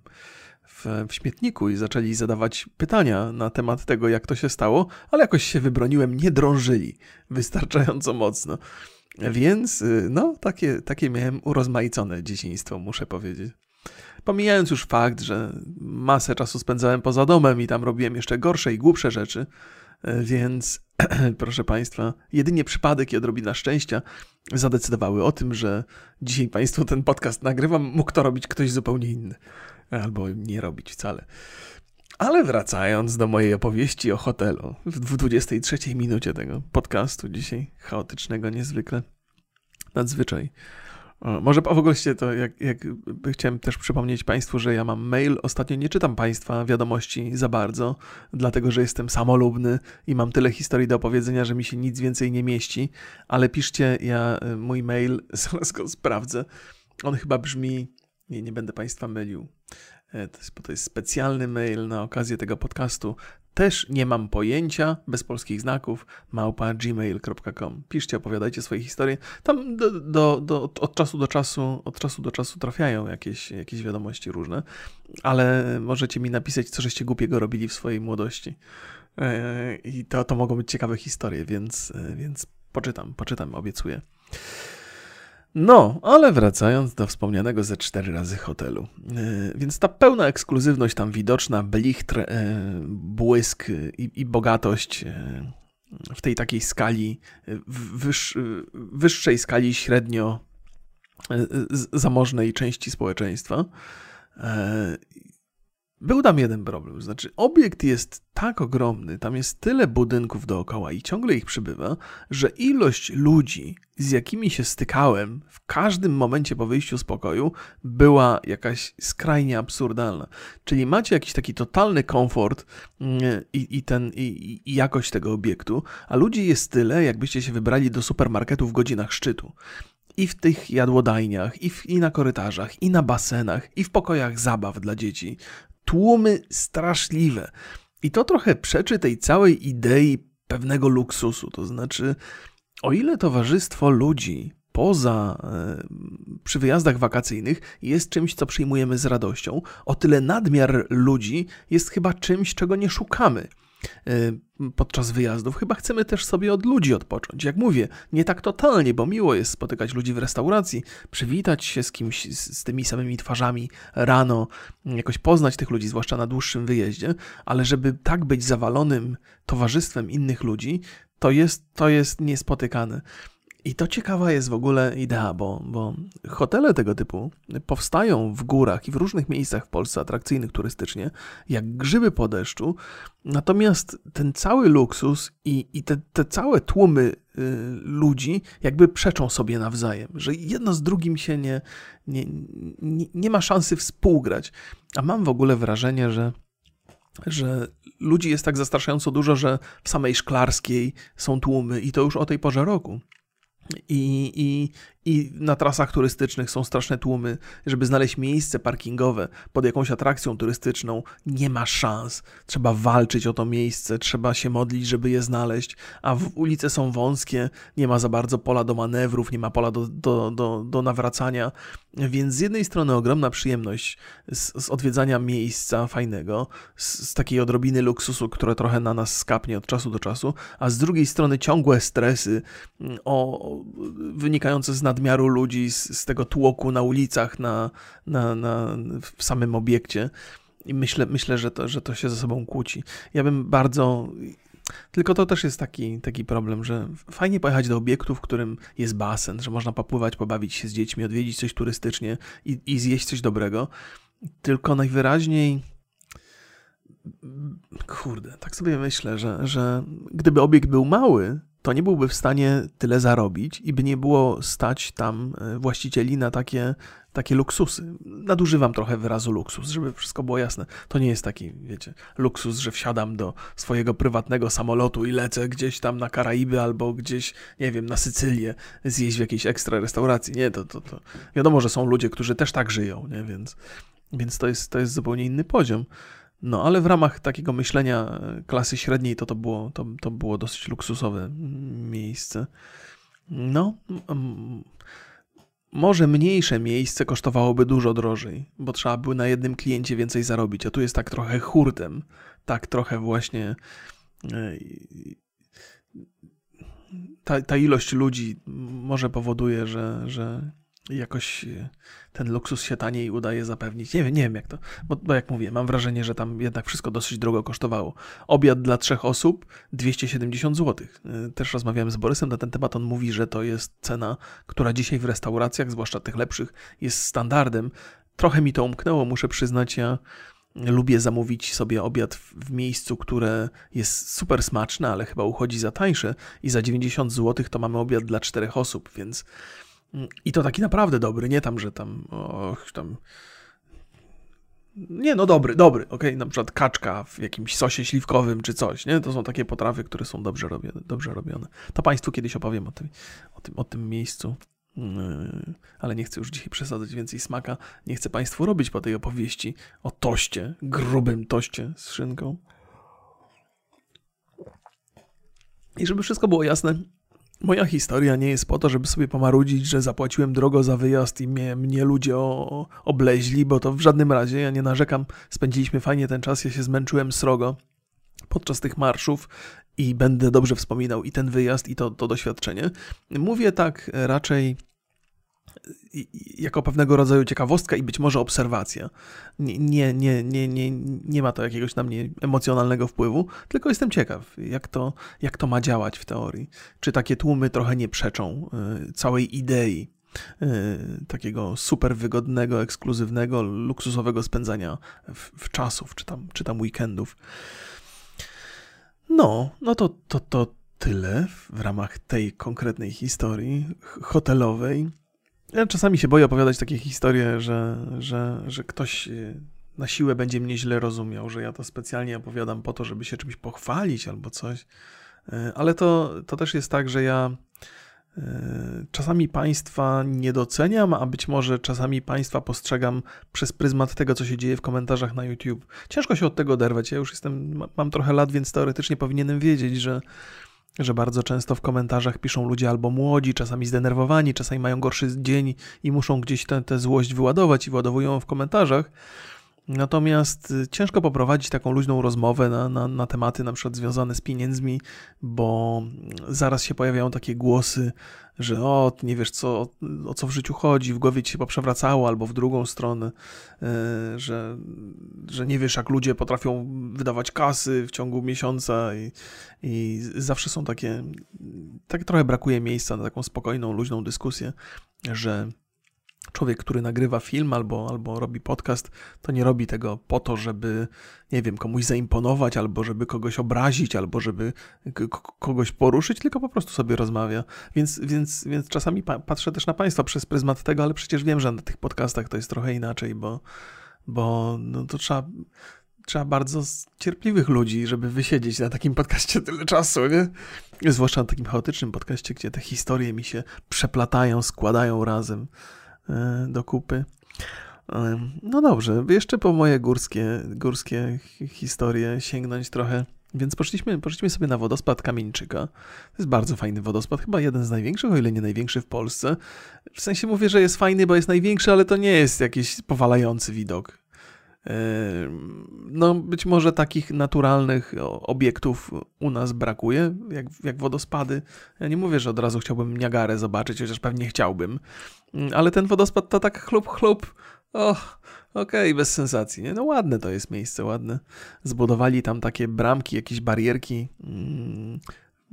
w, w śmietniku i zaczęli zadawać pytania na temat tego, jak to się stało, ale jakoś się wybroniłem, nie drążyli wystarczająco mocno. Więc e, no, takie, takie miałem urozmaicone dzieciństwo, muszę powiedzieć. Pomijając już fakt, że masę czasu spędzałem poza domem i tam robiłem jeszcze gorsze i głupsze rzeczy, e, więc proszę Państwa, jedynie przypadek i odrobina szczęścia zadecydowały o tym, że dzisiaj Państwu ten podcast nagrywam, mógł to robić ktoś zupełnie inny. Albo nie robić wcale. Ale wracając do mojej opowieści o hotelu, w 23 minucie tego podcastu dzisiaj, chaotycznego niezwykle, nadzwyczaj może w ogóle to, jak, jak chciałem też przypomnieć Państwu, że ja mam mail. Ostatnio nie czytam Państwa wiadomości za bardzo, dlatego że jestem samolubny i mam tyle historii do opowiedzenia, że mi się nic więcej nie mieści. Ale piszcie, ja y, mój mail, zaraz go sprawdzę. On chyba brzmi, nie, nie będę Państwa mylił. E, to jest, bo to jest specjalny mail na okazję tego podcastu. Też nie mam pojęcia, bez polskich znaków, małpa gmail.com. Piszcie, opowiadajcie swoje historie. Tam do, do, do, od czasu do czasu, od czasu do czasu trafiają jakieś, jakieś wiadomości różne, ale możecie mi napisać, co żeście głupiego robili w swojej młodości. E, I to, to mogą być ciekawe historie, więc, e, więc poczytam, poczytam, obiecuję. No, ale wracając do wspomnianego ze cztery razy hotelu. Yy, więc ta pełna ekskluzywność tam widoczna, blichtr, yy, błysk i, i bogatość yy, w tej takiej skali, wyż, wyższej skali średnio zamożnej części społeczeństwa był tam jeden problem. Znaczy, obiekt jest tak ogromny, tam jest tyle budynków dookoła i ciągle ich przybywa, że ilość ludzi, z jakimi się stykałem w każdym momencie po wyjściu z pokoju, była jakaś skrajnie absurdalna. Czyli macie jakiś taki totalny komfort mm, i, i ten, i, i jakość tego obiektu, a ludzi jest tyle, jakbyście się wybrali do supermarketu w godzinach szczytu i w tych jadłodajniach, i, w, i na korytarzach, i na basenach, i w pokojach zabaw dla dzieci. Tłumy straszliwe. I to trochę przeczy tej całej idei pewnego luksusu. To znaczy, o ile towarzystwo ludzi poza przy wyjazdach wakacyjnych jest czymś, co przyjmujemy z radością, o tyle nadmiar ludzi jest chyba czymś, czego nie szukamy. Y, podczas wyjazdów. Chyba chcemy też sobie od ludzi odpocząć. Jak mówię, nie tak totalnie, bo miło jest spotykać ludzi w restauracji, przywitać się z kimś z, tymi samymi twarzami rano, jakoś poznać tych ludzi, zwłaszcza na dłuższym wyjeździe, ale żeby tak być zawalonym towarzystwem innych ludzi, to jest, to jest niespotykane. I to ciekawa jest w ogóle idea, bo, bo hotele tego typu powstają w górach i w różnych miejscach w Polsce atrakcyjnych turystycznie, jak grzyby po deszczu. Natomiast ten cały luksus i, i te, te całe tłumy y, ludzi jakby przeczą sobie nawzajem, że jedno z drugim się nie, nie, nie, nie ma szansy współgrać. A mam w ogóle wrażenie, że że ludzi jest tak zastraszająco dużo, że w samej Szklarskiej są tłumy i to już o tej porze roku. I, i, I na trasach turystycznych są straszne tłumy. Żeby znaleźć miejsce parkingowe pod jakąś atrakcją turystyczną, nie ma szans. Trzeba walczyć o to miejsce, trzeba się modlić, żeby je znaleźć. A w ulice są wąskie, nie ma za bardzo pola do manewrów, nie ma pola do, do, do, do nawracania. Więc z jednej strony ogromna przyjemność z, z odwiedzania miejsca fajnego, z, z takiej odrobiny luksusu, które trochę na nas skapnie od czasu do czasu, a z drugiej strony ciągłe stresy mm, o, wynikające z nadmiaru ludzi, z, z tego tłoku na ulicach, na, na, na, w samym obiekcie. I myślę, myślę że, to, że to się ze sobą kłóci. Ja bym bardzo tylko to też jest taki, taki problem, że fajnie pojechać do obiektu, w którym jest basen, że można popływać, pobawić się z dziećmi, odwiedzić coś turystycznie i, i zjeść coś dobrego. Tylko najwyraźniej. Kurde, tak sobie myślę, że, że gdyby obiekt był mały, to nie byłby w stanie tyle zarobić i by nie było stać tam e, właścicieli na takie, takie luksusy. Nadużywam trochę wyrazu luksus, żeby wszystko było jasne. To nie jest taki, wiecie, luksus, że wsiadam do swojego prywatnego samolotu i lecę gdzieś tam na Karaiby albo gdzieś, nie wiem, na Sycylię zjeść w jakiejś ekstra restauracji. Nie, to, to, to wiadomo, że są ludzie, którzy też tak żyją, nie? Więc, więc to, jest, to jest zupełnie inny poziom. No, ale w ramach takiego myślenia e, klasy średniej to, to, było, to, to było dosyć luksusowe miejsce. No, może mniejsze miejsce kosztowałoby dużo drożej, bo trzeba by na jednym kliencie więcej zarobić, a tu jest tak trochę hurtem, tak trochę właśnie e, ta, ta ilość ludzi może powoduje, że, że jakoś e, ten luksus się taniej udaje zapewnić. Nie wiem, nie wiem jak to, bo, bo, jak mówię, mam wrażenie, że tam jednak wszystko dosyć drogo kosztowało. Obiad dla trzech osób 270 zł. E, też rozmawiałem z Borysem na ten temat, on mówi, że to jest cena, która dzisiaj w restauracjach, zwłaszcza tych lepszych, jest standardem. Trochę mi to umknęło, muszę przyznać, ja lubię zamówić sobie obiad w miejscu, które jest super smaczne, ale chyba uchodzi za tańsze i za 90 zł to mamy obiad dla czterech osób, więc i to taki naprawdę dobry, nie tam, że tam, och, tam... Nie, no dobry, dobry, okej, okay? na przykład kaczka w jakimś sosie śliwkowym czy coś, nie? To są takie potrawy, które są dobrze robione. Dobrze robione. To Państwu kiedyś opowiem o tym, o tym, o tym miejscu, yy, ale nie chcę już dzisiaj przesadzać więcej smaka. Nie chcę Państwu robić po tej opowieści o toście, grubym toście z szynką. I żeby wszystko było jasne, Moja historia nie jest po to, żeby sobie pomarudzić, że zapłaciłem drogo za wyjazd i mnie, mnie ludzie o, obleźli, bo to w żadnym razie, ja nie narzekam, spędziliśmy fajnie ten czas, ja się zmęczyłem srogo podczas tych marszów i będę dobrze wspominał i ten wyjazd, i to, to doświadczenie. Mówię tak raczej jako pewnego rodzaju ciekawostka i być może obserwacja. Nie, nie, nie, nie, nie, ma to jakiegoś na mnie emocjonalnego wpływu, tylko jestem ciekaw, jak to, jak to ma działać w teorii. Czy takie tłumy trochę nie przeczą y, całej idei. takiego super wygodnego, ekskluzywnego, luksusowego spędzania w, w czasów, czy tam, czy tam weekendów. No, no to, to, to tyle w ramach tej konkretnej historii hotelowej. Ja czasami się boję opowiadać takie historie, że, że, że ktoś na siłę będzie mnie źle rozumiał, że ja to specjalnie opowiadam po to, żeby się czymś pochwalić albo coś. E, ale to, to też jest tak, że ja e, czasami państwa nie doceniam, a być może czasami państwa postrzegam przez pryzmat tego, co się dzieje w komentarzach na YouTube. Ciężko się od tego oderwać. Ja już jestem, mam trochę lat, więc teoretycznie powinienem wiedzieć, że że bardzo często w komentarzach piszą ludzie albo młodzi, czasami zdenerwowani, czasami mają gorszy dzień i muszą gdzieś tę złość wyładować i wyładowują ją w komentarzach. Natomiast y, ciężko poprowadzić taką luźną rozmowę na, na, na, tematy na przykład związane z pieniędzmi, bo zaraz się pojawiają takie głosy, że o, nie wiesz co, o co w życiu chodzi, w głowie ci się poprzewracało, albo w drugą stronę, y, że, że nie wiesz jak ludzie potrafią wydawać kasy w ciągu miesiąca i, i zawsze są takie, tak trochę brakuje miejsca na taką spokojną, luźną dyskusję, że człowiek, który nagrywa film albo, albo robi podcast, to nie robi tego po to, żeby, nie wiem, komuś zaimponować, albo żeby kogoś obrazić, albo żeby kogoś poruszyć, tylko po prostu sobie rozmawia. Więc, więc, więc czasami pa patrzę też na Państwa przez pryzmat tego, ale przecież wiem, że na tych podcastach to jest trochę inaczej, bo, bo no to trzeba trzeba bardzo cierpliwych ludzi, żeby wysiedzieć na takim podcaście tyle czasu, nie? Zwłaszcza na takim chaotycznym podcaście, gdzie te historie mi się przeplatają, składają razem. E, do kupy. E, no dobrze, jeszcze po moje górskie, górskie historie sięgnąć trochę. Więc poszliśmy, poszliśmy sobie na wodospad Kamieńczyka. To jest bardzo fajny wodospad, chyba jeden z największych, o ile nie największy w Polsce. W sensie mówię, że jest fajny, bo jest największy, ale to nie jest jakiś powalający widok. No, być może takich naturalnych obiektów u nas brakuje, jak, jak wodospady. Ja nie mówię, że od razu chciałbym Niagarę zobaczyć, chociaż pewnie chciałbym, mm, ale ten wodospad to tak chlup, chlup. Och, okej, okay, bez sensacji. Nie? No ładne to jest miejsce, ładne. Zbudowali tam takie bramki, jakieś barierki. Mm,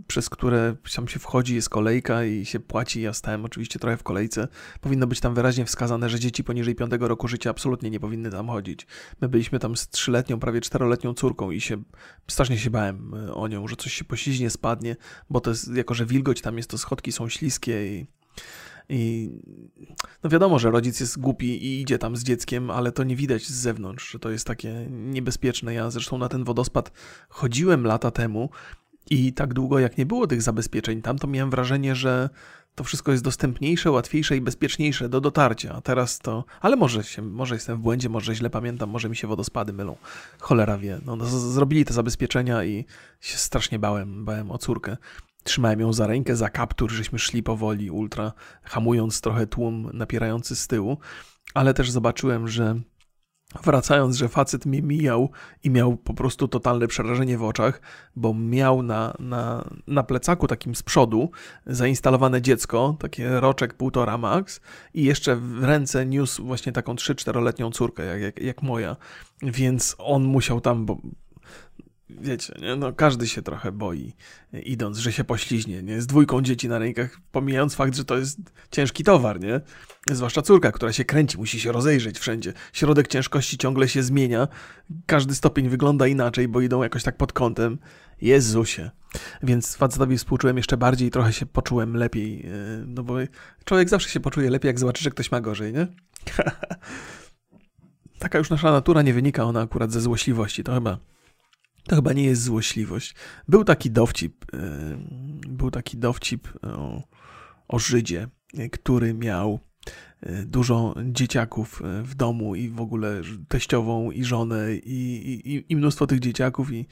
przez które tam się wchodzi, jest kolejka i się płaci. Ja stałem oczywiście trochę w kolejce. Powinno być tam wyraźnie wskazane, że dzieci poniżej 5 roku życia absolutnie nie powinny tam chodzić. My byliśmy tam z trzyletnią, prawie czteroletnią córką i się strasznie się bałem e, o nią, że coś się pośliźnie, spadnie, bo to jest, jako że wilgoć tam jest, to schodki są śliskie i i no wiadomo, że rodzic jest głupi i idzie tam z dzieckiem, ale to nie widać z zewnątrz, że to jest takie niebezpieczne. Ja zresztą na ten wodospad chodziłem lata temu i tak długo jak nie było tych zabezpieczeń tam, to miałem wrażenie, że to wszystko jest dostępniejsze, łatwiejsze i bezpieczniejsze do dotarcia. A teraz to. Ale może, się, może jestem w błędzie, może źle pamiętam, może mi się wodospady mylą. Cholera wie. No, no, zrobili te zabezpieczenia i się strasznie bałem, bałem o córkę. Trzymałem ją za rękę, za kaptur, żeśmy szli powoli, ultra, hamując trochę tłum napierający z tyłu. Ale też zobaczyłem, że Wracając, że facet mnie mijał i miał po prostu totalne przerażenie w oczach, bo miał na, na, na plecaku takim z przodu zainstalowane dziecko, takie roczek półtora max i jeszcze w ręce niósł właśnie taką 3-4-letnią córkę, jak, jak, jak moja. Więc on musiał tam, bo wiecie, nie? No, każdy się trochę boi, idąc, że się pośliźnie, nie? Z dwójką dzieci na rękach, pomijając fakt, że to jest ciężki towar, nie? Zwłaszcza córka, która się kręci, musi się rozejrzeć wszędzie. Środek ciężkości ciągle się zmienia, każdy stopień wygląda inaczej, bo idą jakoś tak pod kątem. Jezusie. Więc facetowi współczułem jeszcze bardziej i trochę się poczułem lepiej, e, no bo człowiek zawsze się poczuje lepiej, jak zobaczy, że ktoś ma gorzej, nie? Taka już nasza natura nie wynika ona akurat ze złośliwości, to chyba to chyba nie jest złośliwość. Był taki dowcip, e, był taki dowcip o, o Żydzie, który miał e, dużo dzieciaków e, w domu i w ogóle teściową i żonę i, i, i mnóstwo tych dzieciaków i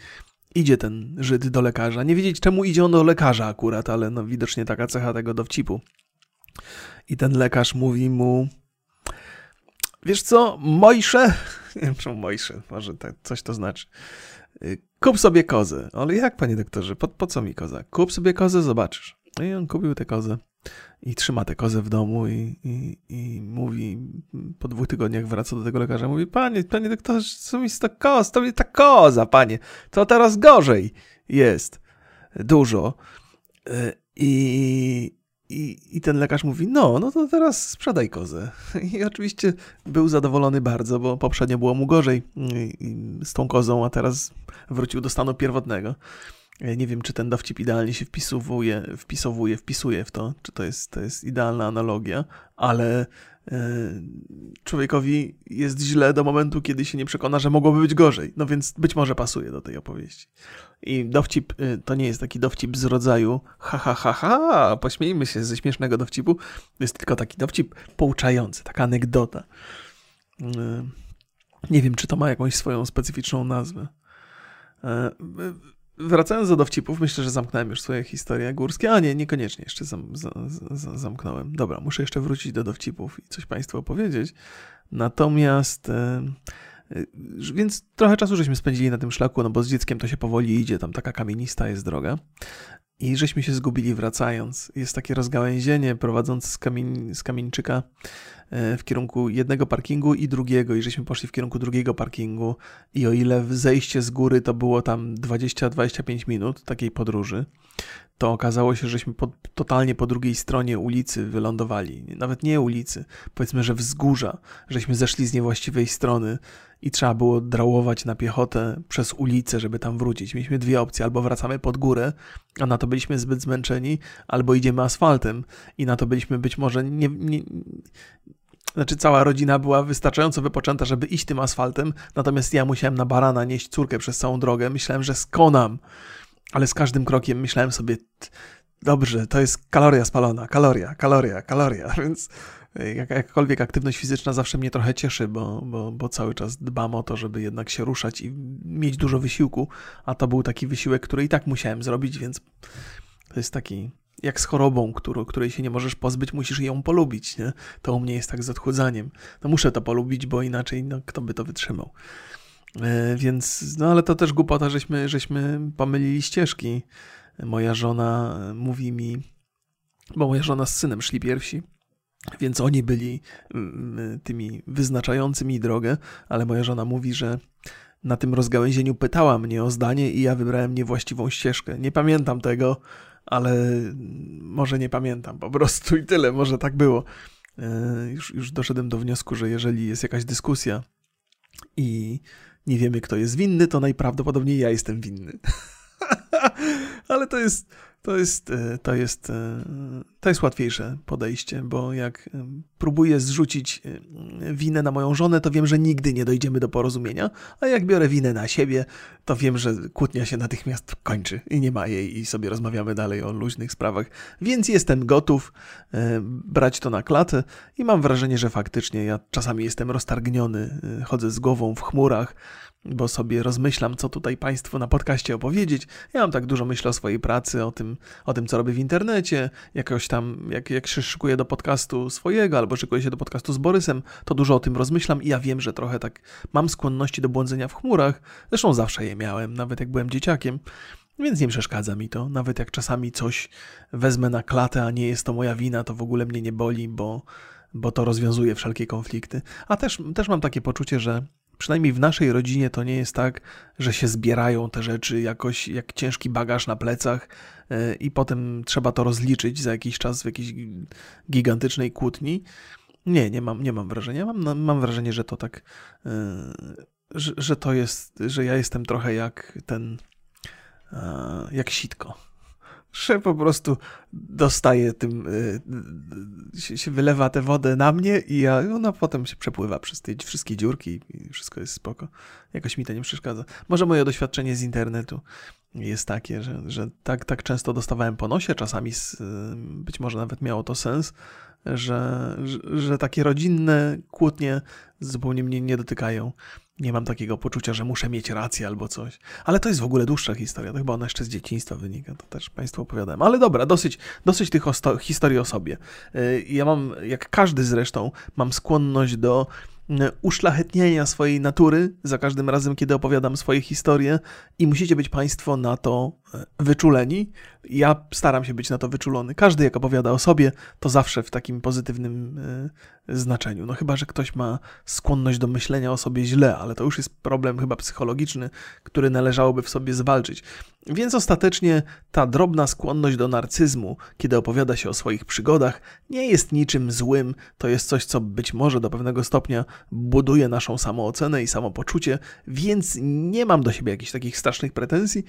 idzie ten Żyd do lekarza. Nie wiedzieć czemu idzie on do lekarza akurat, ale no widocznie taka cecha tego dowcipu. I ten lekarz mówi mu wiesz co, Mojsze, nie wiem czemu Mojsze, może tak, coś to znaczy. Kup sobie kozę. Ale jak, panie doktorze, po, po co mi koza? Kup sobie kozę, zobaczysz. No i on kupił tę kozę i trzyma tę kozę w domu i, i, i mówi, po dwóch tygodniach wraca do tego lekarza, mówi, panie, panie doktorze, co mi to koz, to mi ta koza, panie, to teraz gorzej jest, dużo. E, I i, I ten lekarz mówi, no, no to teraz sprzedaj kozę. I oczywiście był zadowolony bardzo, bo poprzednio było mu gorzej z tą kozą, a teraz wrócił do stanu pierwotnego. Nie wiem, czy ten dowcip idealnie się wpisowuje, wpisowuje, wpisuje w to, czy to jest, to jest idealna analogia, ale człowiekowi jest źle do momentu, kiedy się nie przekona, że mogłoby być gorzej. No więc być może pasuje do tej opowieści. I dowcip e, to nie jest taki dowcip z rodzaju ha, ha, ha, ha, pośmiejmy się ze śmiesznego dowcipu. Jest tylko taki dowcip pouczający, taka anegdota. E, nie wiem, czy to ma jakąś swoją specyficzną nazwę wracając do dowcipów, myślę, że zamknąłem już swoje historie górskie, a nie, niekoniecznie jeszcze zam, zamknąłem. Dobra, muszę jeszcze wrócić do dowcipów i coś Państwu opowiedzieć. Natomiast, e, e, więc trochę czasu żeśmy spędzili na tym szlaku, no bo z dzieckiem to się powoli idzie, tam taka kamienista jest droga. I żeśmy się zgubili wracając. Jest takie rozgałęzienie prowadzące z, kamień, z Kamieńczyka e, w kierunku jednego parkingu i drugiego i żeśmy poszli w kierunku drugiego parkingu i o ile zejście z góry to było tam 20-25 minut takiej podróży, to okazało się, żeśmy po, totalnie po drugiej stronie ulicy wylądowali. Nawet nie ulicy, powiedzmy, że wzgórza, żeśmy zeszli z niewłaściwej strony i trzeba było drałować na piechotę przez ulicę, żeby tam wrócić. Mieliśmy dwie opcje, albo wracamy pod górę, a na to byliśmy zbyt zmęczeni, albo idziemy asfaltem i na to byliśmy być może nie, nie znaczy, cała rodzina była wystarczająco wypoczęta, żeby iść tym asfaltem, natomiast ja musiałem na barana nieść córkę przez całą drogę. Myślałem, że skonam, ale z każdym krokiem myślałem sobie, dobrze, to jest kaloria spalona, kaloria, kaloria, kaloria, więc jak, jakakolwiek aktywność fizyczna zawsze mnie trochę cieszy, bo, bo, bo cały czas dbam o to, żeby jednak się ruszać i mieć dużo wysiłku, a to był taki wysiłek, który i tak musiałem zrobić, więc to jest taki jak z chorobą, którą, której się nie możesz pozbyć, musisz ją polubić. Nie? To u mnie jest tak z odchudzaniem. No muszę to polubić, bo inaczej no, kto by to wytrzymał. E, więc, no ale to też głupota, żeśmy, żeśmy pomylili ścieżki. Moja żona mówi mi, bo moja żona z synem szli pierwsi więc oni byli mm, tymi wyznaczającymi drogę, ale moja żona mówi, że na tym rozgałęzieniu pytała mnie o zdanie i ja wybrałem niewłaściwą ścieżkę. Nie pamiętam tego, ale może nie pamiętam po prostu i tyle, może tak było. E, już, już doszedłem do wniosku, że jeżeli jest jakaś dyskusja i nie wiemy, kto jest winny, to najprawdopodobniej ja jestem winny. ale to jest to jest, e, to, jest, e, to jest łatwiejsze podejście, bo jak e, próbuję zrzucić winę na moją żonę, to wiem, że nigdy nie dojdziemy do porozumienia, a jak biorę winę na siebie, to wiem, że kłótnia się natychmiast kończy i nie ma jej i sobie rozmawiamy dalej o luźnych sprawach. Więc jestem gotów brać to na klatę i mam wrażenie, że faktycznie ja czasami jestem roztargniony, chodzę z głową w chmurach, bo sobie rozmyślam, co tutaj Państwu na podcaście opowiedzieć. Ja mam tak dużo myśli o swojej pracy, o tym, o tym co robię w internecie, jakoś tam, jak, jak się szykuję do podcastu swojego, albo szykuję się do podcastu z Borysem, to dużo o tym rozmyślam i ja wiem, że trochę tak mam skłonności do błądzenia w chmurach. Zresztą zawsze je miałem, nawet jak byłem dzieciakiem. Więc nie przeszkadza mi to. Nawet jak czasami coś wezmę na klatę, a nie jest to moja wina, to w ogóle mnie nie boli, bo, bo to rozwiązuje wszelkie konflikty. A też, też mam takie poczucie, że przynajmniej w naszej rodzinie to nie jest tak, że się zbierają te rzeczy jakoś jak ciężki bagaż na plecach e, i potem trzeba to rozliczyć za jakiś czas w jakiejś gigantycznej kłótni. Nie, nie mam, nie mam wrażenia. Mam, mam wrażenie, że to tak, e, że, że to jest, że ja jestem trochę jak ten, e, jak sitko że po prostu dostaje tym, y, się, się, wylewa tę wodę na mnie i ja, ona potem się przepływa przez te wszystkie dziurki i wszystko jest spoko. Jakoś mi to nie przeszkadza. Może moje doświadczenie z internetu jest takie, że, że tak, tak często dostawałem po nosie, czasami z, y, być może nawet miało to sens, że, że, że takie rodzinne kłótnie zupełnie mnie nie dotykają nie mam takiego poczucia, że muszę mieć rację albo coś. Ale to jest w ogóle dłuższa historia, to chyba ona jeszcze z dzieciństwa wynika, to też Państwu opowiadałem. Ale dobra, dosyć, dosyć tych historii o sobie. Y, ja mam, jak każdy zresztą, mam skłonność do y, uszlachetnienia swojej natury za każdym razem, kiedy opowiadam swoje historie i musicie być Państwo na to y, wyczuleni, Ja staram się być na to wyczulony. Każdy, jak opowiada o sobie, to zawsze w takim pozytywnym y, znaczeniu. No chyba, że ktoś ma skłonność do myślenia o sobie źle, ale to już jest problem chyba psychologiczny, który należałoby w sobie zwalczyć. Więc ostatecznie ta drobna skłonność do narcyzmu, kiedy opowiada się o swoich przygodach, nie jest niczym złym. To jest coś, co być może do pewnego stopnia buduje naszą samoocenę i samopoczucie, więc nie mam do siebie jakichś takich strasznych pretensji,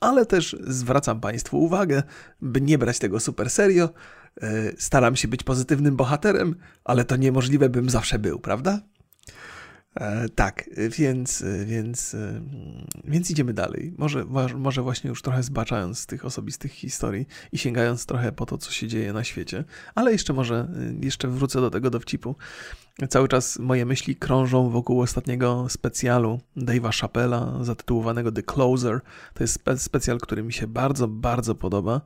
ale też zwracam Państwu uwagę, by nie brać tego super serio. E, staram się być pozytywnym bohaterem, ale to niemożliwe, bym zawsze był, prawda? E, tak, więc, więc, więc idziemy dalej. Może, może właśnie już trochę zbaczając z tych osobistych historii i sięgając trochę po to, co się dzieje na świecie, ale jeszcze może, jeszcze wrócę do tego dowcipu. Cały czas moje myśli krążą wokół ostatniego specjalu Dave'a Chappella zatytułowanego The Closer. To jest spe specjal, który mi się bardzo, bardzo podoba.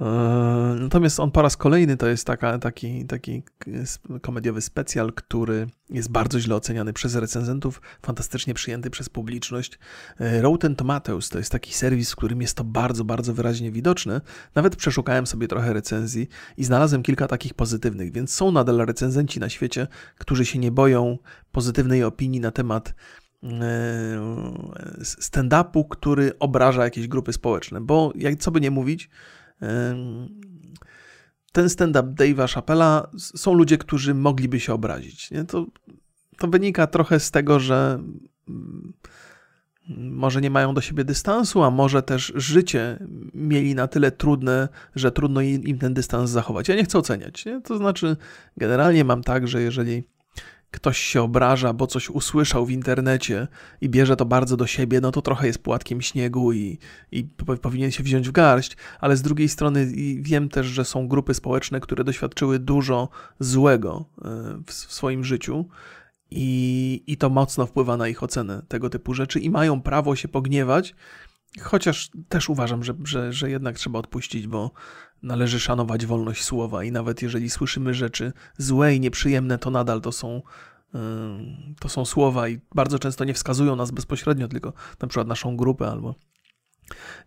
E, natomiast on po raz kolejny to jest taka, taki, taki komediowy specjal, który jest bardzo źle oceniany przez recenzentów, fantastycznie przyjęty przez publiczność. E, Rotten Tomatoes to jest taki serwis, w którym jest to bardzo, bardzo wyraźnie widoczne. Nawet przeszukałem sobie trochę recenzji i znalazłem kilka takich pozytywnych, więc są nadal recenzenci na świecie, którzy się nie boją pozytywnej opinii na temat e, stand-upu, który obraża jakieś grupy społeczne, bo jak co by nie mówić, ten stand-up Dave'a Chappella są ludzie, którzy mogliby się obrazić. Nie? To, to wynika trochę z tego, że mm, może nie mają do siebie dystansu, a może też życie mieli na tyle trudne, że trudno im ten dystans zachować. Ja nie chcę oceniać. Nie? To znaczy, generalnie mam tak, że jeżeli ktoś się obraża, bo coś usłyszał w internecie i bierze to bardzo do siebie, no to trochę jest płatkiem śniegu i, i powinien się wziąć w garść, ale z drugiej strony wiem też, że są grupy społeczne, które doświadczyły dużo złego e, w, swoim życiu. I, I to mocno wpływa na ich ocenę tego typu rzeczy, i mają prawo się pogniewać, Chociaż też uważam, że, że, że jednak trzeba odpuścić, bo należy szanować wolność słowa i nawet jeżeli słyszymy rzeczy złe i nieprzyjemne, to nadal to są, to są słowa i bardzo często nie wskazują nas bezpośrednio, tylko na przykład naszą grupę albo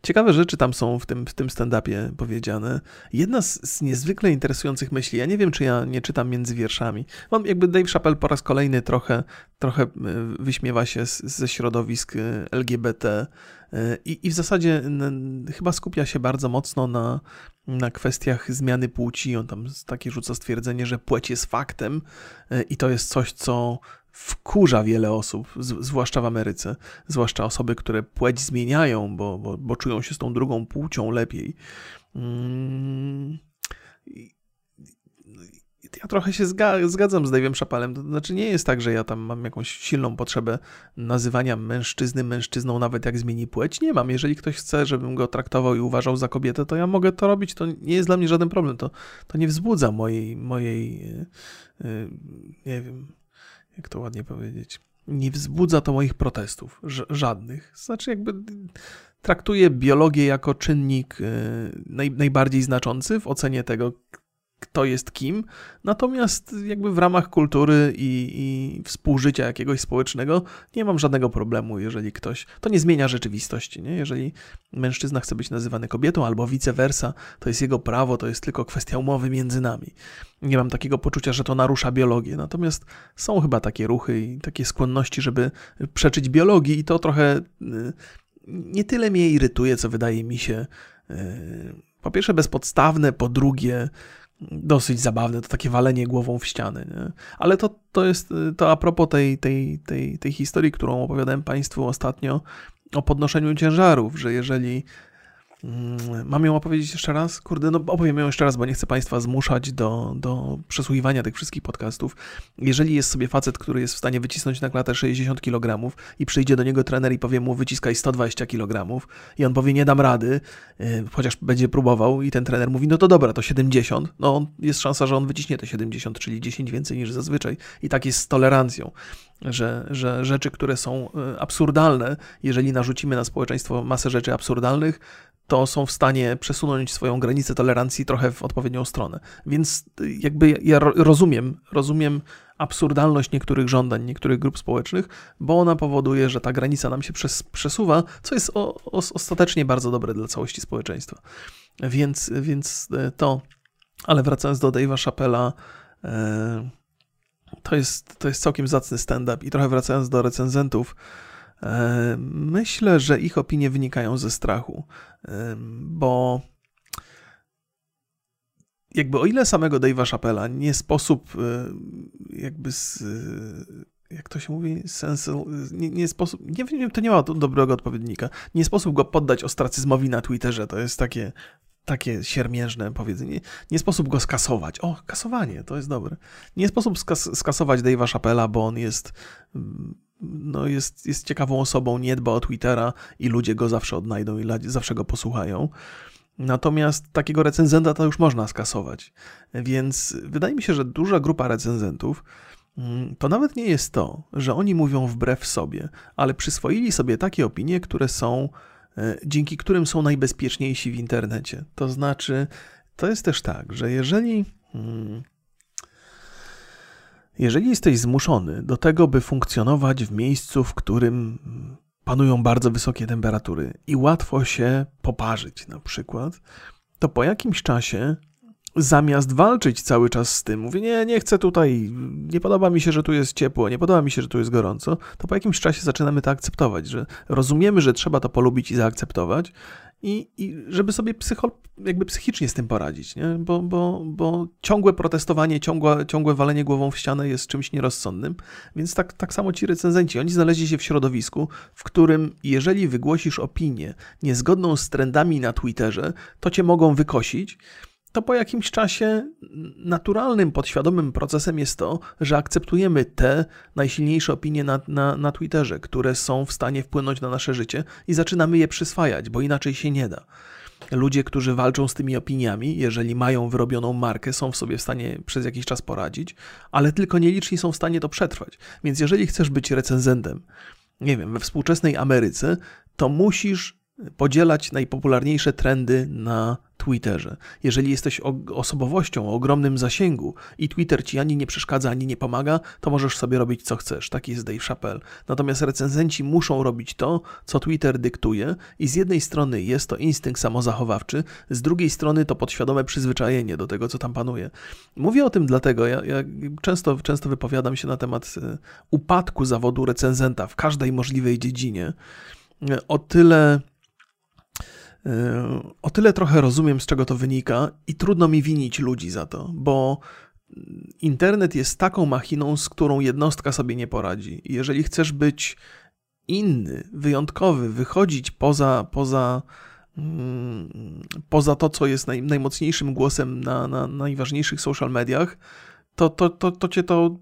Ciekawe rzeczy tam są w tym, w tym stand-upie powiedziane. Jedna z, z, niezwykle interesujących myśli, ja nie wiem, czy ja nie czytam między wierszami. On jakby Dave Chappelle po raz kolejny trochę, trochę e, wyśmiewa się z, ze środowisk e, LGBT i, i w zasadzie chyba skupia się bardzo mocno na, na kwestiach zmiany płci. On tam takie rzuca stwierdzenie, że płeć jest faktem i to jest coś, co wkurza wiele osób, zwłaszcza w Ameryce, zwłaszcza osoby, które płeć zmieniają, bo, bo, bo czują się z tą drugą płcią lepiej. Mm. Ja trochę się zgadzam z Dave'em Szapalem. To znaczy, nie jest tak, że ja tam mam jakąś silną potrzebę nazywania mężczyzny mężczyzną, nawet jak zmieni płeć. Nie mam. Jeżeli ktoś chce, żebym go traktował i uważał za kobietę, to ja mogę to robić. To nie jest dla mnie żaden problem. To, to nie wzbudza mojej, mojej, yy, nie wiem, jak to ładnie powiedzieć, nie wzbudza to moich protestów, żadnych. Znaczy, jakby traktuję biologię jako czynnik y, naj, najbardziej znaczący w ocenie tego, kto jest kim, natomiast jakby w ramach kultury i, i, współżycia jakiegoś społecznego nie mam żadnego problemu, jeżeli ktoś, to nie zmienia rzeczywistości, nie? jeżeli mężczyzna chce być nazywany kobietą albo vice versa, to jest jego prawo, to jest tylko kwestia umowy między nami. Nie mam takiego poczucia, że to narusza biologię, natomiast są chyba takie ruchy i takie skłonności, żeby przeczyć biologii i to trochę y, nie tyle mnie irytuje, co wydaje mi się y, po pierwsze bezpodstawne, po drugie dosyć zabawne, to takie walenie głową w ściany. Nie? Ale to, to jest to a propos tej, tej, tej, tej historii, którą opowiadałem Państwu ostatnio o podnoszeniu ciężarów, że jeżeli mam ją opowiedzieć jeszcze raz? Kurde, no opowiem ją jeszcze raz, bo nie chcę Państwa zmuszać do, do przesłuchiwania tych wszystkich podcastów. Jeżeli jest sobie facet, który jest w stanie wycisnąć na klatę 60 kg i przyjdzie do niego trener i powie mu wyciskaj 120 kg i on powie nie dam rady, yy, chociaż będzie próbował i ten trener mówi no to dobra, to 70, no jest szansa, że on wyciśnie te 70, czyli 10 więcej niż zazwyczaj i tak jest z tolerancją że, że rzeczy, które są y, absurdalne, jeżeli narzucimy na społeczeństwo masę rzeczy absurdalnych, to są w stanie przesunąć swoją granicę tolerancji trochę w odpowiednią stronę. Więc jakby ja rozumiem, rozumiem absurdalność niektórych żądań, niektórych grup społecznych, bo ona powoduje, że ta granica nam się przes przesuwa, co jest o, o, ostatecznie bardzo dobre dla całości społeczeństwa. Więc, więc e, to, ale wracając do Dave'a Chappella, e, to jest, to jest całkiem zacny stand-up i trochę wracając do recenzentów, myślę, że ich opinie wynikają ze strachu, bo jakby o ile samego Dave'a Chappella nie sposób jakby z, jak to się mówi, sens, nie, nie sposób, nie wiem, to nie ma dobrego odpowiednika, nie sposób go poddać ostracyzmowi na Twitterze, to jest takie takie siermiężne powiedzenie. Nie sposób go skasować. O, kasowanie, to jest dobre. Nie sposób skas skasować Dave'a Chappella, bo on jest, mm, no jest, jest ciekawą osobą, nie dba o Twittera i ludzie go zawsze odnajdą i zawsze go posłuchają. Natomiast takiego recenzenta to już można skasować. Więc wydaje mi się, że duża grupa recenzentów mm, to nawet nie jest to, że oni mówią wbrew sobie, ale przyswoili sobie takie opinie, które są E, dzięki którym są najbezpieczniejsi w internecie. To znaczy, to jest też tak, że jeżeli. Jeżeli jesteś zmuszony do tego, by funkcjonować w miejscu, w którym panują bardzo wysokie temperatury i łatwo się poparzyć, na przykład, to po jakimś czasie zamiast walczyć cały czas z tym, mówię, nie, nie chcę tutaj, nie podoba mi się, że tu jest ciepło, nie podoba mi się, że tu jest gorąco, to po jakimś czasie zaczynamy to akceptować, że rozumiemy, że trzeba to polubić i zaakceptować i, i żeby sobie psycho, jakby psychicznie z tym poradzić, nie? Bo, bo, bo ciągłe protestowanie, ciągłe, ciągłe walenie głową w ścianę jest czymś nierozsądnym, więc tak, tak samo ci recenzenci, oni znaleźli się w środowisku, w którym jeżeli wygłosisz opinię niezgodną z trendami na Twitterze, to cię mogą wykosić, to po jakimś czasie naturalnym, podświadomym procesem jest to, że akceptujemy te najsilniejsze opinie na, na, na Twitterze, które są w stanie wpłynąć na nasze życie i zaczynamy je przyswajać, bo inaczej się nie da. Ludzie, którzy walczą z tymi opiniami, jeżeli mają wyrobioną markę, są w sobie w stanie przez jakiś czas poradzić, ale tylko nieliczni są w stanie to przetrwać. Więc jeżeli chcesz być recenzentem, nie wiem, we współczesnej Ameryce, to musisz podzielać najpopularniejsze trendy na Twitterze. Jeżeli jesteś osobowością o ogromnym zasięgu i Twitter ci ani nie przeszkadza, ani nie pomaga, to możesz sobie robić co chcesz. Taki jest Dave Chappelle. Natomiast recenzenci muszą robić to, co Twitter dyktuje i z jednej strony jest to instynkt samozachowawczy, z drugiej strony to podświadome przyzwyczajenie do tego, co tam panuje. Mówię o tym dlatego, ja, ja często, często wypowiadam się na temat e, upadku zawodu recenzenta w każdej możliwej dziedzinie. E, o tyle o tyle trochę rozumiem, z czego to wynika, i trudno mi winić ludzi za to, bo internet jest taką machiną, z którą jednostka sobie nie poradzi. Jeżeli chcesz być inny, wyjątkowy, wychodzić poza, poza, mm, poza to, co jest naj, najmocniejszym głosem na, na najważniejszych social mediach, to, to, to, to cię to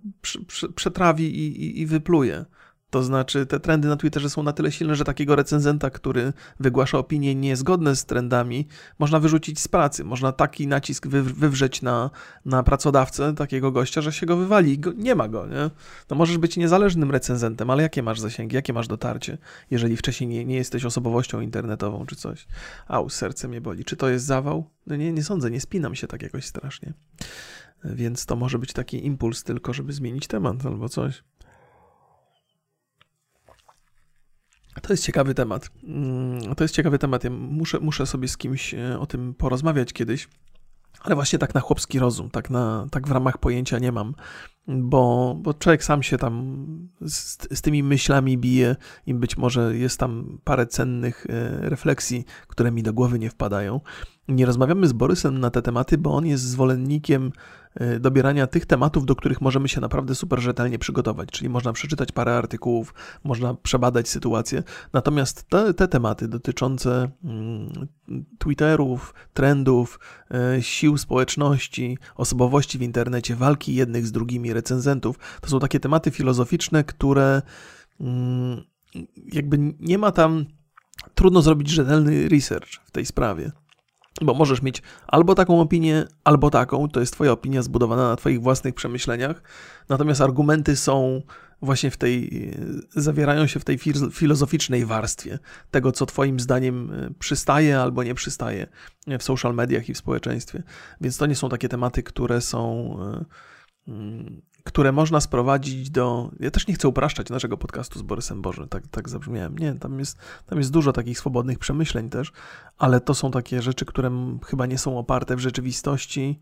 przetrawi i, i, i wypluje. To znaczy, te trendy na Twitterze są na tyle silne, że takiego recenzenta, który wygłasza opinie niezgodne z trendami, można wyrzucić z pracy. Można taki nacisk wy, wywrzeć na, na pracodawcę takiego gościa, że się go wywali. Go, nie ma go, nie? No możesz być niezależnym recenzentem, ale jakie masz zasięgi, jakie masz dotarcie, jeżeli wcześniej nie, nie jesteś osobowością internetową czy coś? Au, serce mnie boli. Czy to jest zawał? No nie, nie sądzę, nie spinam się tak jakoś strasznie. Więc to może być taki impuls tylko, żeby zmienić temat albo coś. To jest ciekawy temat. Mm, to jest ciekawy temat. Ja muszę, muszę sobie z kimś e, o tym porozmawiać kiedyś. Ale właśnie tak na chłopski rozum, tak, na, tak w ramach pojęcia nie mam, bo, bo człowiek sam się tam z, z tymi myślami bije i być może jest tam parę cennych e, refleksji, które mi do głowy nie wpadają. Nie rozmawiamy z Borysem na te tematy, bo on jest zwolennikiem dobierania tych tematów, do których możemy się naprawdę super rzetelnie przygotować. Czyli można przeczytać parę artykułów, można przebadać sytuację. Natomiast te, te tematy dotyczące mm, Twitterów, trendów, y, sił społeczności, osobowości w internecie, walki jednych z drugimi, recenzentów, to są takie tematy filozoficzne, które mm, jakby nie ma tam. Trudno zrobić rzetelny research w tej sprawie. Bo możesz mieć albo taką opinię, albo taką, to jest Twoja opinia zbudowana na Twoich własnych przemyśleniach, natomiast argumenty są właśnie w tej, zawierają się w tej filozoficznej warstwie tego, co Twoim zdaniem przystaje albo nie przystaje w social mediach i w społeczeństwie. Więc to nie są takie tematy, które są mm, które można sprowadzić do. Ja też nie chcę upraszczać naszego podcastu z Borysem Boże, tak, tak zabrzmiałem. Nie, tam jest, tam jest dużo takich swobodnych przemyśleń też, ale to są takie rzeczy, które chyba nie są oparte w rzeczywistości,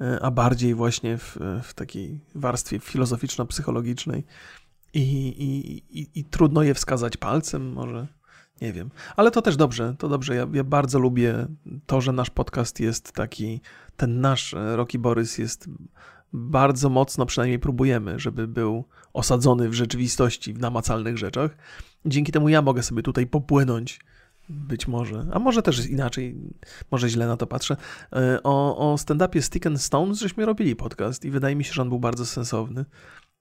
e, a bardziej właśnie w, w takiej warstwie filozoficzno-psychologicznej. I, i, i, I trudno je wskazać palcem, może. Nie wiem, ale to też dobrze, to dobrze. Ja, ja bardzo lubię to, że nasz podcast jest taki, ten nasz e, Rocky Borys jest bardzo mocno przynajmniej próbujemy, żeby był osadzony w rzeczywistości, w namacalnych rzeczach. Dzięki temu ja mogę sobie tutaj popłynąć, być może, a może też inaczej, może źle na to patrzę. E, o, o stand-upie Stick and Stones żeśmy robili podcast i wydaje mi się, że on był bardzo sensowny.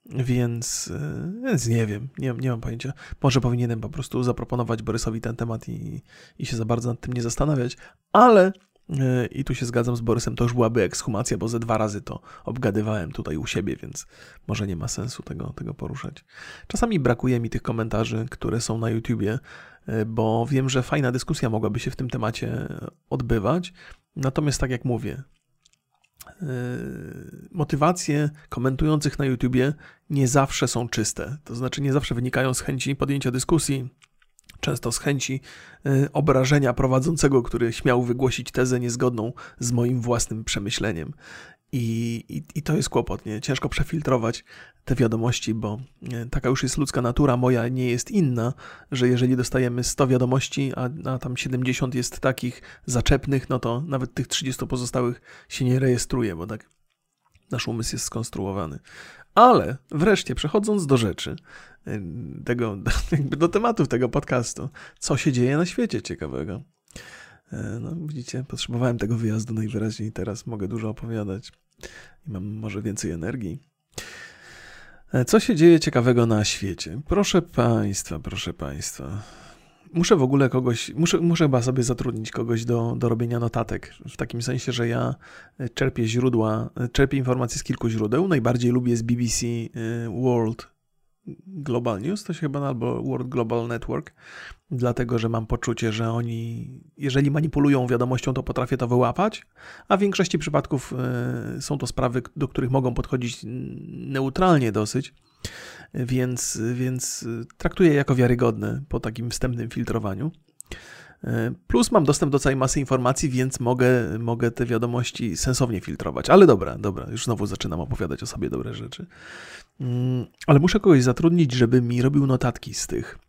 Więc, e, więc nie wiem, nie, nie mam pojęcia. Może powinienem po prostu zaproponować Borysowi ten temat i, i się za bardzo nad tym nie zastanawiać, ale I tu się zgadzam z Borysem, to już byłaby ekshumacja, bo ze dwa razy to obgadywałem tutaj u siebie, więc może nie ma sensu tego, tego poruszać. Czasami brakuje mi tych komentarzy, które są na YouTubie, e, bo wiem, że fajna dyskusja mogłaby się w tym temacie odbywać. Natomiast tak jak mówię, e, motywacje komentujących na YouTubie nie zawsze są czyste. To znaczy nie zawsze wynikają z chęci podjęcia dyskusji, często z chęci y, obrażenia prowadzącego, który śmiał wygłosić tezę niezgodną z moim własnym przemyśleniem. I, i, I, to jest kłopot, nie? Ciężko przefiltrować te wiadomości, bo taka już jest ludzka natura, moja nie jest inna, że jeżeli dostajemy 100 wiadomości, a, a tam 70 jest takich zaczepnych, no to nawet tych 30 pozostałych się nie rejestruje, bo tak nasz umysł jest skonstruowany. Ale wreszcie, przechodząc do rzeczy, tego, jakby do tematów tego podcastu, co się dzieje na świecie ciekawego. Y, no, widzicie, potrzebowałem tego wyjazdu najwyraźniej teraz mogę dużo opowiadać i mam może więcej energii. Y, co się dzieje ciekawego na świecie? Proszę Państwa, proszę Państwa. Muszę w ogóle kogoś, muszę, muszę chyba sobie zatrudnić kogoś do, do robienia notatek. W takim sensie, że ja czerpię źródła, czerpię informacje z kilku źródeł. Najbardziej lubię z BBC World Global News, to się chyba albo World Global Network, dlatego że mam poczucie, że oni, jeżeli manipulują wiadomością, to potrafię to wyłapać, a w większości przypadków są to sprawy, do których mogą podchodzić neutralnie dosyć więc, więc traktuję jako wiarygodne po takim wstępnym filtrowaniu. Plus mam dostęp do całej masy informacji, więc mogę, mogę te wiadomości sensownie filtrować. Ale dobra, dobra, już znowu zaczynam opowiadać o sobie dobre rzeczy. Mm, ale muszę kogoś zatrudnić, żeby mi robił notatki z tych,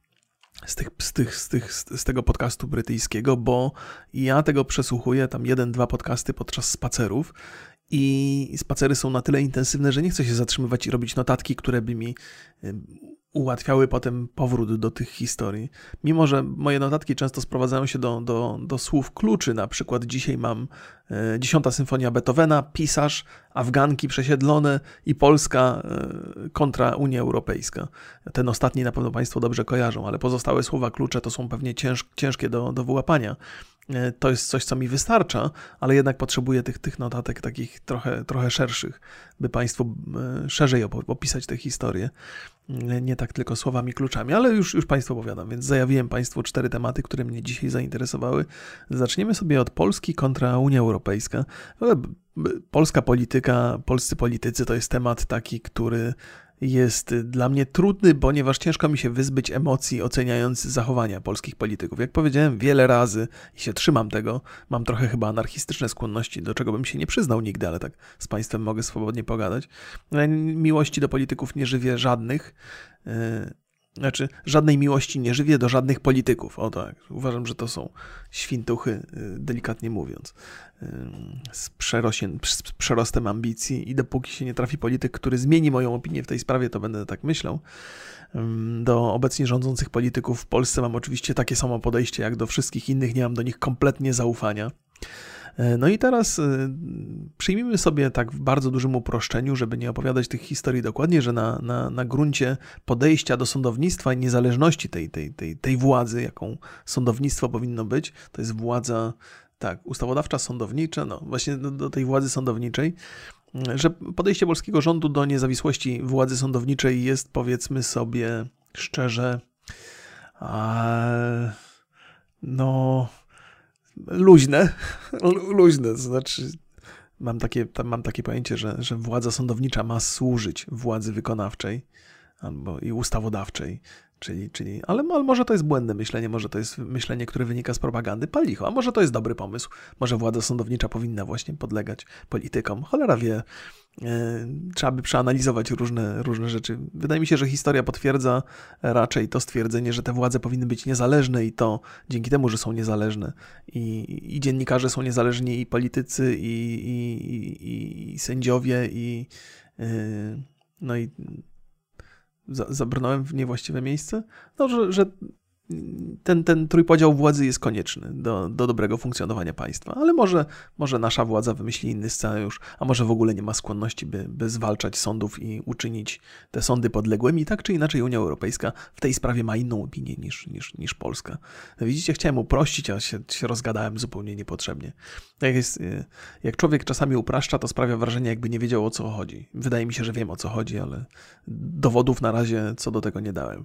z, tych, z, tych, z, tych, z tego podcastu brytyjskiego, bo ja tego przesłuchuję, tam jeden, dwa podcasty podczas spacerów i spacery są na tyle intensywne, że nie chcę się zatrzymywać i robić notatki, które by mi ułatwiały potem powrót do tych historii. Mimo, że moje notatki często sprowadzają się do, do, do słów kluczy, na przykład dzisiaj mam e, dziesiąta symfonia Beethovena, pisarz, Afganki przesiedlone i Polska e, kontra Unia Europejska. Ten ostatni na pewno Państwo dobrze kojarzą, ale pozostałe słowa klucze to są pewnie cięż, ciężkie do, do wyłapania. E, to jest coś, co mi wystarcza, ale jednak potrzebuję tych, tych notatek takich trochę, trochę szerszych, by Państwu e, szerzej opisać tę historię. E, nie tak tylko słowami, kluczami, ale już, już Państwu opowiadam, więc zajawiłem Państwu cztery tematy, które mnie dzisiaj zainteresowały. Zaczniemy sobie od Polski kontra Unia Europejska. Polska polityka, polscy politycy to jest temat taki, który jest dla mnie trudny, ponieważ ciężko mi się wyzbyć emocji oceniając zachowania polskich polityków. Jak powiedziałem wiele razy i się trzymam tego, mam trochę chyba anarchistyczne skłonności, do czego bym się nie przyznał nigdy, ale tak z Państwem mogę swobodnie pogadać. Miłości do polityków nie żywię żadnych. Znaczy, żadnej miłości nie żywię do żadnych polityków. O tak, uważam, że to są świntuchy, y, delikatnie mówiąc, y, z, z przerostem ambicji i dopóki się nie trafi polityk, który zmieni moją opinię w tej sprawie, to będę tak myślał. Do obecnie rządzących polityków w Polsce mam oczywiście takie samo podejście jak do wszystkich innych, nie mam do nich kompletnie zaufania. E, no i teraz e, przyjmijmy sobie tak w bardzo dużym uproszczeniu, żeby nie opowiadać tych historii dokładnie, że na, na, na gruncie podejścia do sądownictwa i niezależności tej, tej, tej, tej władzy, jaką sądownictwo powinno być, to jest władza tak, ustawodawcza, sądownicza, no właśnie do, do tej władzy sądowniczej, że podejście polskiego rządu do niezawisłości władzy sądowniczej jest, powiedzmy sobie szczerze, no, luźne. luźne, znaczy. Mam takie, mam takie pojęcie, że, że władza sądownicza ma służyć władzy wykonawczej albo i ustawodawczej. Czyli, czyli, ale, ale może to jest błędne myślenie, może to jest myślenie, które wynika z propagandy. Palicho, a może to jest dobry pomysł. Może władza sądownicza powinna właśnie podlegać politykom. Cholera wie, e, trzeba by przeanalizować różne, różne rzeczy. Wydaje mi się, że historia potwierdza raczej to stwierdzenie, że te władze powinny być niezależne i to dzięki temu, że są niezależne. I, i dziennikarze są niezależni, i politycy, i, i, i, sędziowie, i. Yy, no i zabrnąłem w niewłaściwe miejsce, no, że, że ten, ten trójpodział władzy jest konieczny do, do dobrego funkcjonowania państwa, ale może, może nasza władza wymyśli inny scenariusz, a może w ogóle nie ma skłonności, by, by zwalczać sądów i uczynić te sądy podległymi. Tak czy inaczej Unia Europejska w tej sprawie ma inną opinię niż, niż, niż Polska. No widzicie, chciałem uprościć, a się, się rozgadałem zupełnie niepotrzebnie. Jak, jest, y, jak człowiek czasami upraszcza, to sprawia wrażenie, jakby nie wiedział o co chodzi. Wydaje mi się, że wiem o co chodzi, ale dowodów na razie co do tego nie dałem.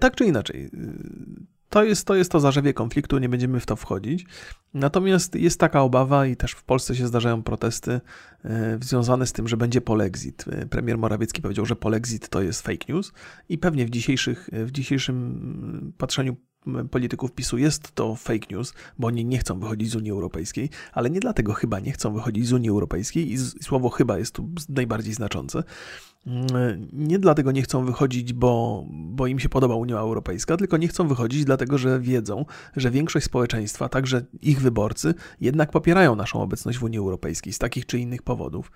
Tak czy inaczej, y, to jest, to jest to zarzewie konfliktu, nie będziemy w to wchodzić. Natomiast jest taka obawa i też w Polsce się zdarzają protesty e, związane z tym, że będzie polexit. E, premier Morawiecki powiedział, że polexit to jest fake news i pewnie w, dzisiejszych, w dzisiejszym patrzeniu polityków PiSu jest to fake news, bo oni nie chcą wychodzić z Unii Europejskiej, ale nie dlatego chyba nie chcą wychodzić z Unii Europejskiej i słowo chyba jest tu najbardziej znaczące. Mm, nie dlatego nie chcą wychodzić, bo, bo im się podoba Unia Europejska, tylko nie chcą wychodzić dlatego, że wiedzą, że większość społeczeństwa, także ich wyborcy, jednak popierają naszą obecność w Unii Europejskiej z takich czy innych powodów.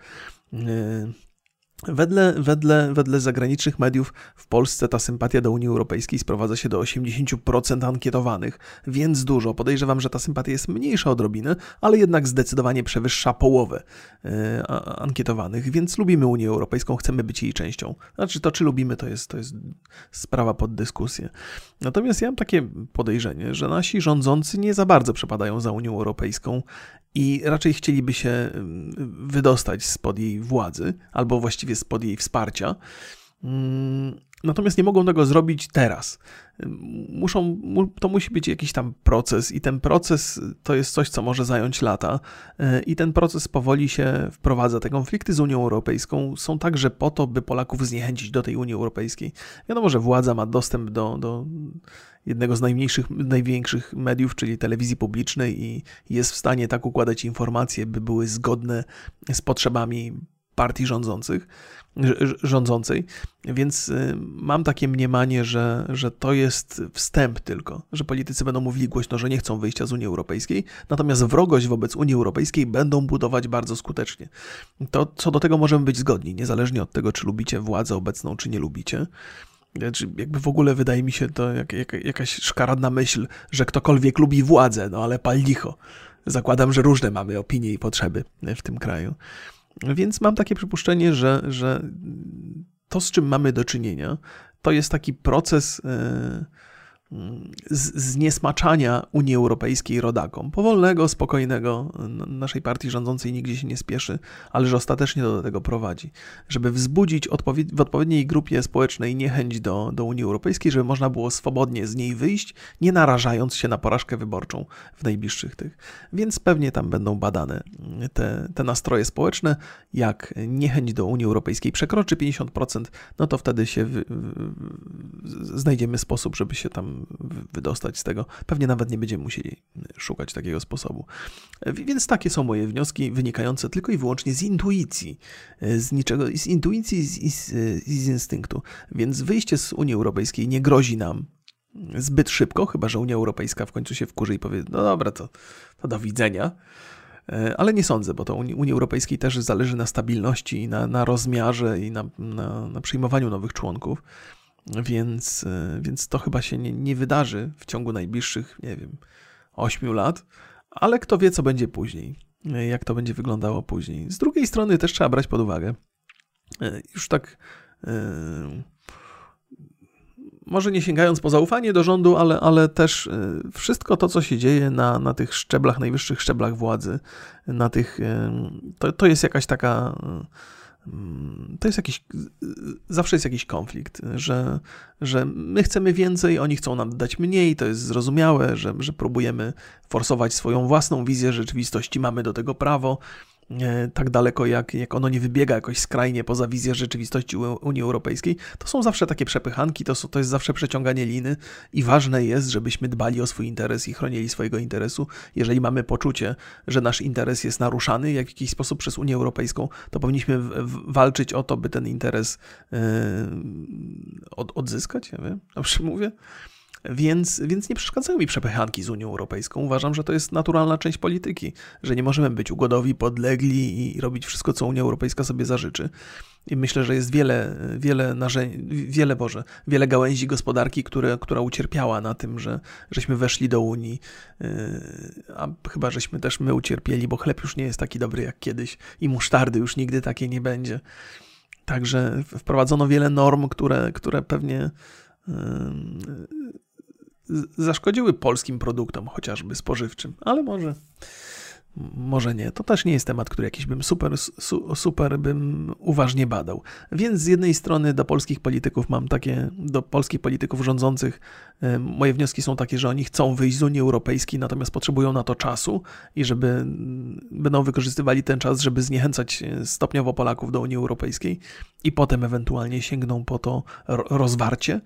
Wedle, wedle, wedle zagranicznych mediów w Polsce ta sympatia do Unii Europejskiej sprowadza się do 80% ankietowanych, więc dużo. Podejrzewam, że ta sympatia jest mniejsza odrobinę, ale jednak zdecydowanie przewyższa połowę yy, ankietowanych, więc lubimy Unię Europejską, chcemy być jej częścią. Znaczy to, czy lubimy, to jest, to jest sprawa pod dyskusję. Natomiast ja mam takie podejrzenie, że nasi rządzący nie za bardzo przepadają za Unią Europejską i raczej chcieliby się mm, wydostać spod jej władzy, albo właściwie spod jej wsparcia. Mm, natomiast nie mogą tego zrobić teraz. Muszą, to musi być jakiś tam proces, i ten proces to jest coś, co może zająć lata. I ten proces powoli się wprowadza. Te konflikty z Unią Europejską są także po to, by Polaków zniechęcić do tej Unii Europejskiej. Wiadomo, że władza ma dostęp do, do jednego z najmniejszych, największych mediów, czyli telewizji publicznej, i jest w stanie tak układać informacje, by były zgodne z potrzebami partii rządzących, rządzącej, więc y, mam takie mniemanie, że, że to jest wstęp tylko, że politycy będą mówili głośno, że nie chcą wyjścia z Unii Europejskiej, natomiast wrogość wobec Unii Europejskiej będą budować bardzo skutecznie. To co do tego możemy być zgodni, niezależnie od tego, czy lubicie władzę obecną, czy nie lubicie. Znaczy, jakby w ogóle wydaje mi się to jak, jak, jakaś szkaradna myśl, że ktokolwiek lubi władzę, no ale pal licho. Zakładam, że różne mamy opinie i potrzeby w tym kraju. Więc mam takie przypuszczenie, że, że to, z czym mamy do czynienia, to jest taki proces. Yy, zniesmaczania Unii Europejskiej rodakom. Powolnego, spokojnego, naszej partii rządzącej nigdzie się nie spieszy, ale że ostatecznie do tego prowadzi. Żeby wzbudzić w odpowiedniej grupie społecznej niechęć do, do Unii Europejskiej, żeby można było swobodnie z niej wyjść, nie narażając się na porażkę wyborczą w najbliższych tych. Więc pewnie tam będą badane te, te nastroje społeczne. Jak niechęć do Unii Europejskiej przekroczy 50%, no to wtedy się w, w, znajdziemy sposób, żeby się tam wydostać z tego. Pewnie nawet nie będziemy musieli szukać takiego sposobu. Więc takie są moje wnioski, wynikające tylko i wyłącznie z intuicji, z niczego, z intuicji i z, z instynktu. Więc wyjście z Unii Europejskiej nie grozi nam zbyt szybko, chyba że Unia Europejska w końcu się wkurzy i powie, no dobra, to, to do widzenia. Ale nie sądzę, bo to Unii, Unii Europejskiej też zależy na stabilności, na, na rozmiarze i na, na, na przyjmowaniu nowych członków. Więc, e, więc to chyba się nie, nie wydarzy w ciągu najbliższych, nie wiem, 8 lat, ale kto wie, co będzie później, e, jak to będzie wyglądało później. Z drugiej strony też trzeba brać pod uwagę, e, już tak może nie sięgając po zaufanie do rządu, ale, ale też wszystko to, co się dzieje na, na tych szczeblach, najwyższych szczeblach władzy, na tych, to, to jest jakaś taka to jest jakiś, zawsze jest jakiś konflikt, że, że my chcemy więcej, oni chcą nam dać mniej, to jest zrozumiałe, że, że próbujemy forsować swoją własną wizję rzeczywistości, mamy do tego prawo, tak daleko, jak, jak ono nie wybiega jakoś skrajnie poza wizję rzeczywistości Unii Europejskiej, to są zawsze takie przepychanki, to, to jest zawsze przeciąganie liny i ważne jest, żebyśmy dbali o swój interes i chronili swojego interesu. Jeżeli mamy poczucie, że nasz interes jest naruszany w jakiś sposób przez Unię Europejską, to powinniśmy w, w, walczyć o to, by ten interes yy, od, odzyskać, ja wiem, dobrze mówię. Więc, więc nie przeszkadzają mi przepychanki z Unią Europejską. Uważam, że to jest naturalna część polityki, że nie możemy być ugodowi, podlegli i robić wszystko, co Unia Europejska sobie zażyczy. I myślę, że jest wiele, wiele narzędzi, wiele, Boże, wiele gałęzi gospodarki, które, która ucierpiała na tym, że żeśmy weszli do Unii, yy, a chyba żeśmy też my ucierpieli, bo chleb już nie jest taki dobry jak kiedyś i musztardy już nigdy takiej nie będzie. Także wprowadzono wiele norm, które, które pewnie yy, zaszkodziły polskim produktom, chociażby spożywczym, ale może, może nie. To też nie jest temat, który jakiś bym super, su, super bym uważnie badał. Więc z jednej strony do polskich polityków mam takie, do polskich polityków rządzących, moje wnioski są takie, że oni chcą wyjść z Unii Europejskiej, natomiast potrzebują na to czasu i żeby będą wykorzystywali ten czas, żeby zniechęcać e, stopniowo Polaków do Unii Europejskiej i potem ewentualnie sięgną po to rozwarcie.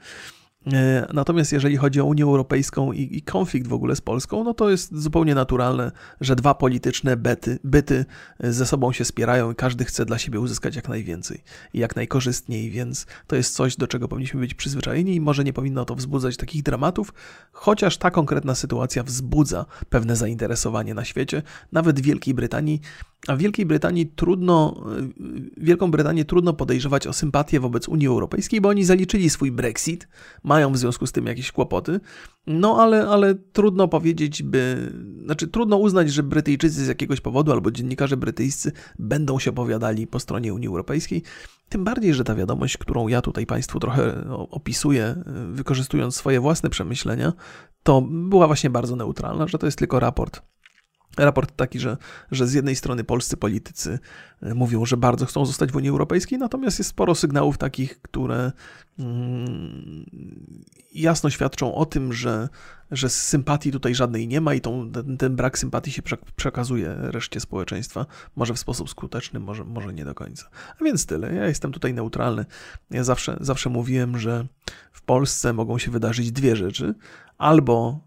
E, natomiast jeżeli chodzi o Unię Europejską i, i, konflikt w ogóle z Polską, no to jest zupełnie naturalne, że dwa polityczne byty, byty ze sobą się spierają i każdy chce dla siebie uzyskać jak najwięcej i jak najkorzystniej, więc to jest coś, do czego powinniśmy być przyzwyczajeni i może nie powinno to wzbudzać takich dramatów, chociaż ta konkretna sytuacja wzbudza pewne zainteresowanie na świecie. Nawet w Wielkiej Brytanii a w Wielkiej Brytanii trudno, Wielką Brytanię trudno podejrzewać o sympatię wobec Unii Europejskiej, bo oni zaliczyli swój Brexit, mają w związku z tym jakieś kłopoty. No ale, ale trudno powiedzieć, by. Znaczy, trudno uznać, że Brytyjczycy z jakiegoś powodu albo dziennikarze brytyjscy będą się opowiadali po stronie Unii Europejskiej. Tym bardziej, że ta wiadomość, którą ja tutaj Państwu trochę opisuję, wykorzystując swoje własne przemyślenia, to była właśnie bardzo neutralna, że to jest tylko raport Raport taki, że, że z jednej strony polscy politycy e, mówią, że bardzo chcą zostać w Unii Europejskiej, natomiast jest sporo sygnałów takich, które mm, jasno świadczą o tym, że, że sympatii tutaj żadnej nie ma i tą, ten, ten brak sympatii się przekazuje reszcie społeczeństwa. Może w sposób skuteczny, może, może nie do końca. A więc tyle. Ja jestem tutaj neutralny. Ja zawsze, zawsze mówiłem, że w Polsce mogą się wydarzyć dwie rzeczy. Albo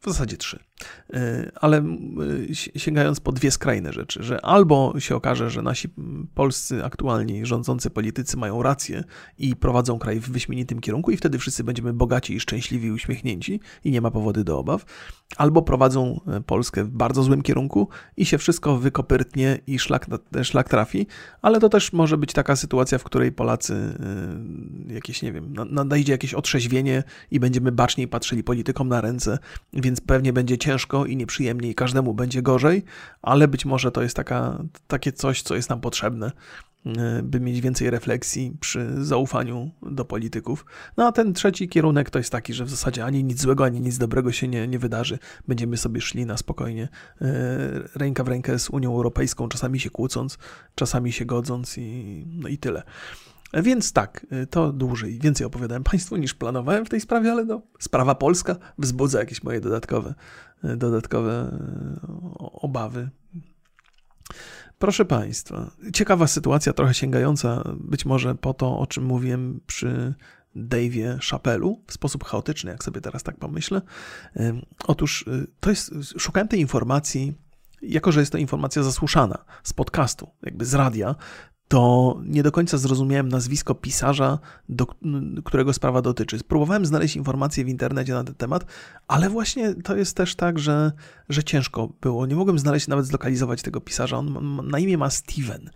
w zasadzie trzy. E, ale e, sięgając po dwie skrajne rzeczy, że albo się okaże, że nasi polscy aktualni rządzący politycy mają rację i prowadzą kraj w wyśmienitym kierunku i wtedy wszyscy będziemy bogaci i szczęśliwi i uśmiechnięci i nie ma powody do obaw, albo prowadzą e, Polskę w bardzo złym kierunku i się wszystko wykopyrtnie i szlak, szlak trafi, ale to też może być taka sytuacja, w której Polacy jakieś, nie wiem, nadejdzie jakieś otrzeźwienie i będziemy baczniej patrzyli politykom na ręce, więc pewnie będzie ciężko i nieprzyjemnie i każdemu będzie gorzej, ale być może to jest taka, takie coś, co jest nam potrzebne, e, by mieć więcej refleksji przy zaufaniu do polityków. No a ten trzeci kierunek to jest taki, że w zasadzie ani nic złego, ani nic dobrego się nie, nie wydarzy. Będziemy sobie szli na spokojnie, e, ręka w rękę z Unią Europejską, czasami się kłócąc, czasami się godząc i, no i tyle. Więc tak, y, to dłużej, więcej opowiadałem Państwu niż planowałem w tej sprawie, ale no, sprawa polska wzbudza jakieś moje dodatkowe, y, dodatkowe y, obawy. Proszę Państwa, ciekawa sytuacja, trochę sięgająca być może po to, o czym mówiłem przy Dave'ie Chapelu w sposób chaotyczny, jak sobie teraz tak pomyślę. Otóż to jest, szukałem tej informacji jako że jest to informacja zasłuszana z podcastu, jakby z radia, to nie do końca zrozumiałem nazwisko pisarza, do którego sprawa dotyczy. Spróbowałem znaleźć informacje w internecie na ten temat, ale właśnie to jest też tak, że, że ciężko było. Nie mogłem znaleźć, nawet zlokalizować tego pisarza. On na imię ma Steven.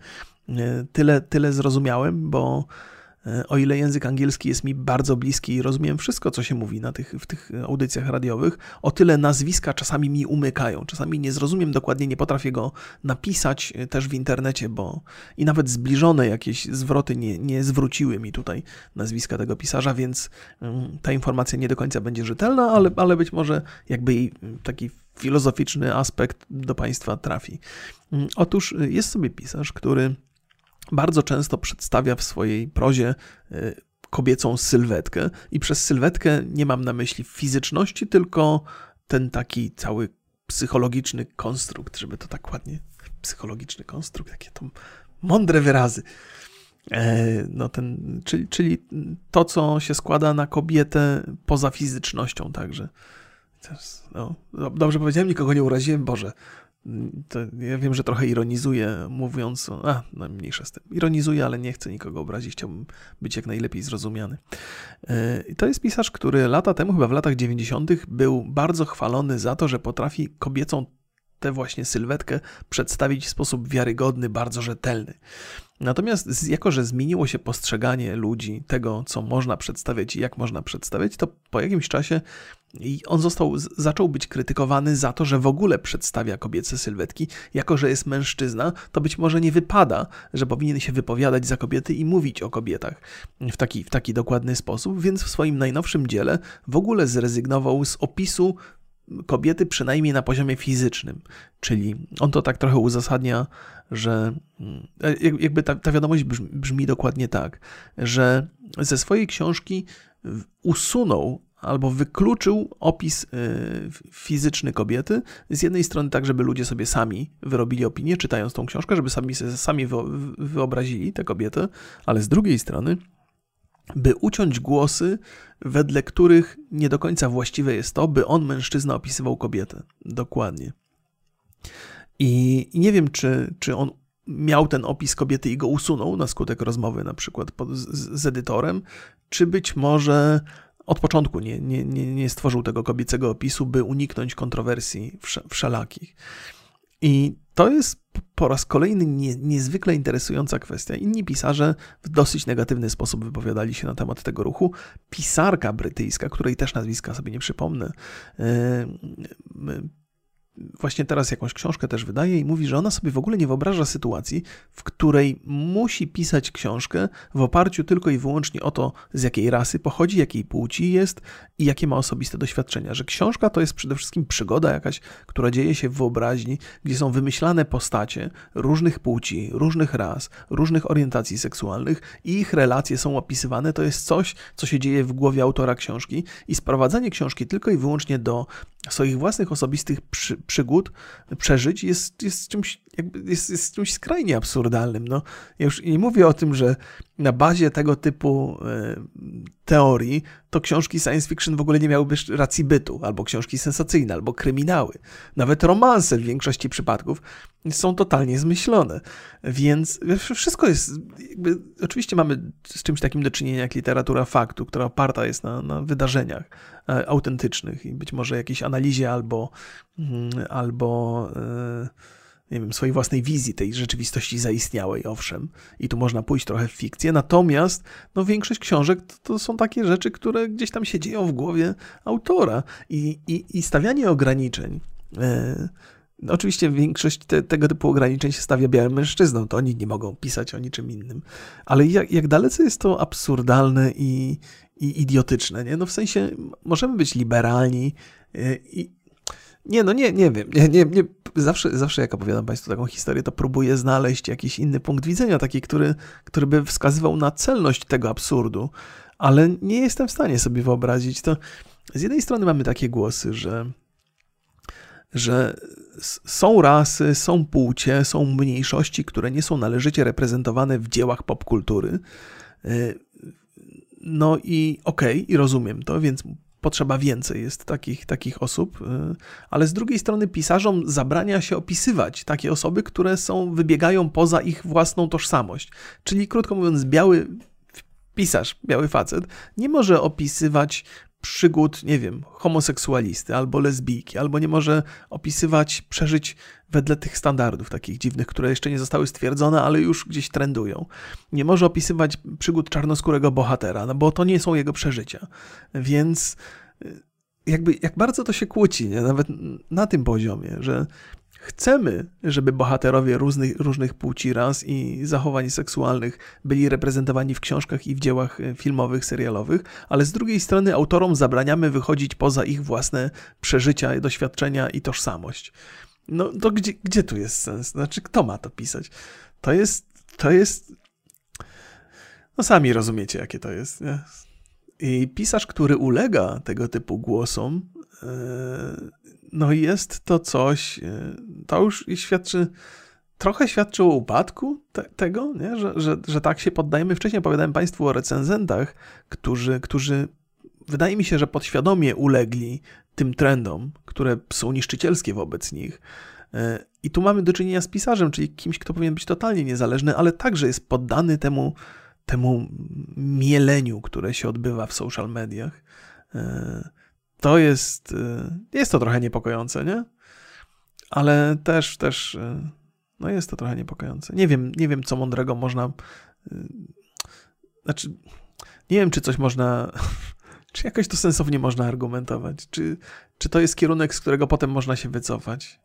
Tyle, tyle zrozumiałem, bo E, o ile język angielski jest mi bardzo bliski i rozumiem wszystko, co się mówi na tych, w tych audycjach radiowych, o tyle nazwiska czasami mi umykają. Czasami nie zrozumiem dokładnie, nie potrafię go napisać e, też w internecie, bo i nawet zbliżone jakieś zwroty nie, nie zwróciły mi tutaj nazwiska tego pisarza, więc mm, ta informacja nie do końca będzie rzetelna, ale, ale być może jakby taki filozoficzny aspekt do Państwa trafi. Mm, otóż e, jest sobie pisarz, który bardzo często przedstawia w swojej prozie e, kobiecą sylwetkę i przez sylwetkę nie mam na myśli fizyczności, tylko ten taki cały psychologiczny konstrukt, żeby to tak ładnie, psychologiczny konstrukt, jakie to mądre wyrazy. E, no ten, czyli, czyli to, co się składa na kobietę poza fizycznością także. No, dobrze powiedziałem, nikogo nie uraziłem, Boże. To ja wiem, że trochę ironizuję, mówiąc, a, no mniejsza z tym. Ironizuję, ale nie chcę nikogo obrazić, chciałbym być jak najlepiej zrozumiany. E, to jest pisarz, który lata temu, chyba w latach 90., był bardzo chwalony za to, że potrafi kobiecą tę właśnie sylwetkę przedstawić w sposób wiarygodny, bardzo rzetelny. Natomiast jako, że zmieniło się postrzeganie ludzi tego, co można przedstawiać i jak można przedstawiać, to po jakimś czasie on został, zaczął być krytykowany za to, że w ogóle przedstawia kobiece sylwetki. Jako, że jest mężczyzna, to być może nie wypada, że powinien się wypowiadać za kobiety i mówić o kobietach w taki, w taki dokładny sposób, więc w swoim najnowszym dziele w ogóle zrezygnował z opisu kobiety przynajmniej na poziomie fizycznym. Czyli on to tak trochę uzasadnia, że e, jakby ta, ta wiadomość brzmi, brzmi dokładnie tak, że ze swojej książki usunął albo wykluczył opis e, fizyczny kobiety. Z jednej strony tak, żeby ludzie sobie sami wyrobili opinię, czytając tą książkę, żeby sami, sami wyobrazili tę kobietę, ale z drugiej strony by uciąć głosy, wedle których nie do końca właściwe jest to, by on, mężczyzna, opisywał kobietę. Dokładnie. I, nie wiem, czy, czy on miał ten opis kobiety i go usunął na skutek rozmowy na przykład z, z edytorem, czy być może od początku nie, nie, nie, stworzył tego kobiecego opisu, by uniknąć kontrowersji wszelakich. I to jest po raz kolejny nie, niezwykle interesująca kwestia. Inni pisarze w dosyć negatywny sposób wypowiadali się na temat tego ruchu. Pisarka brytyjska, której też nazwiska sobie nie przypomnę, właśnie teraz jakąś książkę też wydaje i mówi, że ona sobie w ogóle nie wyobraża sytuacji, w której musi pisać książkę w oparciu tylko i wyłącznie o to, z jakiej rasy pochodzi, jakiej płci jest i jakie ma osobiste doświadczenia. Że książka to jest przede wszystkim przygoda jakaś, która dzieje się w wyobraźni, gdzie są wymyślane postacie różnych płci, różnych ras, różnych orientacji seksualnych i ich relacje są opisywane. To jest coś, co się dzieje w głowie autora książki i sprowadzanie książki tylko i wyłącznie do swoich własnych osobistych przy, przygód, przeżyć jest, jest, czymś, jakby jest, jest czymś skrajnie absurdalnym. No, ja już nie mówię o tym, że na bazie tego typu e, teorii to książki science fiction w ogóle nie miałyby racji bytu, albo książki sensacyjne, albo kryminały. Nawet romanse w większości przypadków są totalnie zmyślone. Więc wszystko jest, jakby, oczywiście mamy z czymś takim do czynienia jak literatura faktu, która oparta jest na, na wydarzeniach e, autentycznych i być może jakiejś analizie albo, mm, albo e, nie wiem, swojej własnej wizji tej rzeczywistości zaistniałej, owszem. I tu można pójść trochę w fikcję, natomiast no, większość książek to, to są takie rzeczy, które gdzieś tam się dzieją w głowie autora. I, i, i stawianie ograniczeń. E, no, oczywiście większość te, tego typu ograniczeń się stawia białym mężczyznom, to oni nie mogą pisać o niczym innym. Ale jak, jak dalece jest to absurdalne i, i idiotyczne, nie? No w sensie możemy być liberalni e, i, nie, no nie, nie wiem. Nie, nie, nie. Zawsze, zawsze jak opowiadam Państwu taką historię, to próbuję znaleźć jakiś inny punkt widzenia, taki, który, który by wskazywał na celność tego absurdu, ale nie jestem w stanie sobie wyobrazić. To z jednej strony mamy takie głosy, że, że są rasy, są płcie, są mniejszości, które nie są należycie reprezentowane w dziełach popkultury. Y, no i okej, okay, i rozumiem to, więc potrzeba więcej jest takich, takich osób, y, ale z drugiej strony pisarzom zabrania się opisywać takie osoby, które są, wybiegają poza ich własną tożsamość. Czyli krótko mówiąc, biały pisarz, biały facet, nie może opisywać przygód, nie wiem, homoseksualisty albo lesbijki, albo nie może opisywać przeżyć wedle tych standardów takich dziwnych, które jeszcze nie zostały stwierdzone, ale już gdzieś trendują. Nie może opisywać przygód czarnoskórego bohatera, no bo to nie są jego przeżycia. Więc y, jakby jak bardzo to się kłóci, nie? nawet na tym poziomie, że Chcemy, żeby bohaterowie różnych, różnych płci, ras i zachowań seksualnych byli reprezentowani w książkach i w dziełach e, filmowych, serialowych, ale z drugiej strony autorom zabraniamy wychodzić poza ich własne przeżycia, doświadczenia i tożsamość. No to gdzie, gdzie tu jest sens? Znaczy, kto ma to pisać? To jest, to jest... No sami rozumiecie, jakie to jest, nie? I pisarz, który ulega tego typu głosom, yy no jest to coś, e, to już świadczy, trochę świadczy o upadku te, tego, nie? Że, że, że tak się poddajemy. Wcześniej opowiadałem Państwu o recenzentach, którzy, którzy wydaje mi się, że podświadomie ulegli tym trendom, które są niszczycielskie wobec nich. E, I tu mamy do czynienia z pisarzem, czyli kimś, kto powinien być totalnie niezależny, ale także jest poddany temu, temu mieleniu, które się odbywa w social mediach. To jest, y, jest to trochę niepokojące, nie? Ale też, też, y, no jest to trochę niepokojące. Nie wiem, nie wiem, co mądrego można, y, znaczy, nie wiem, czy coś można, czy jakoś to sensownie można argumentować, czy, czy to jest kierunek, z którego potem można się wycofać.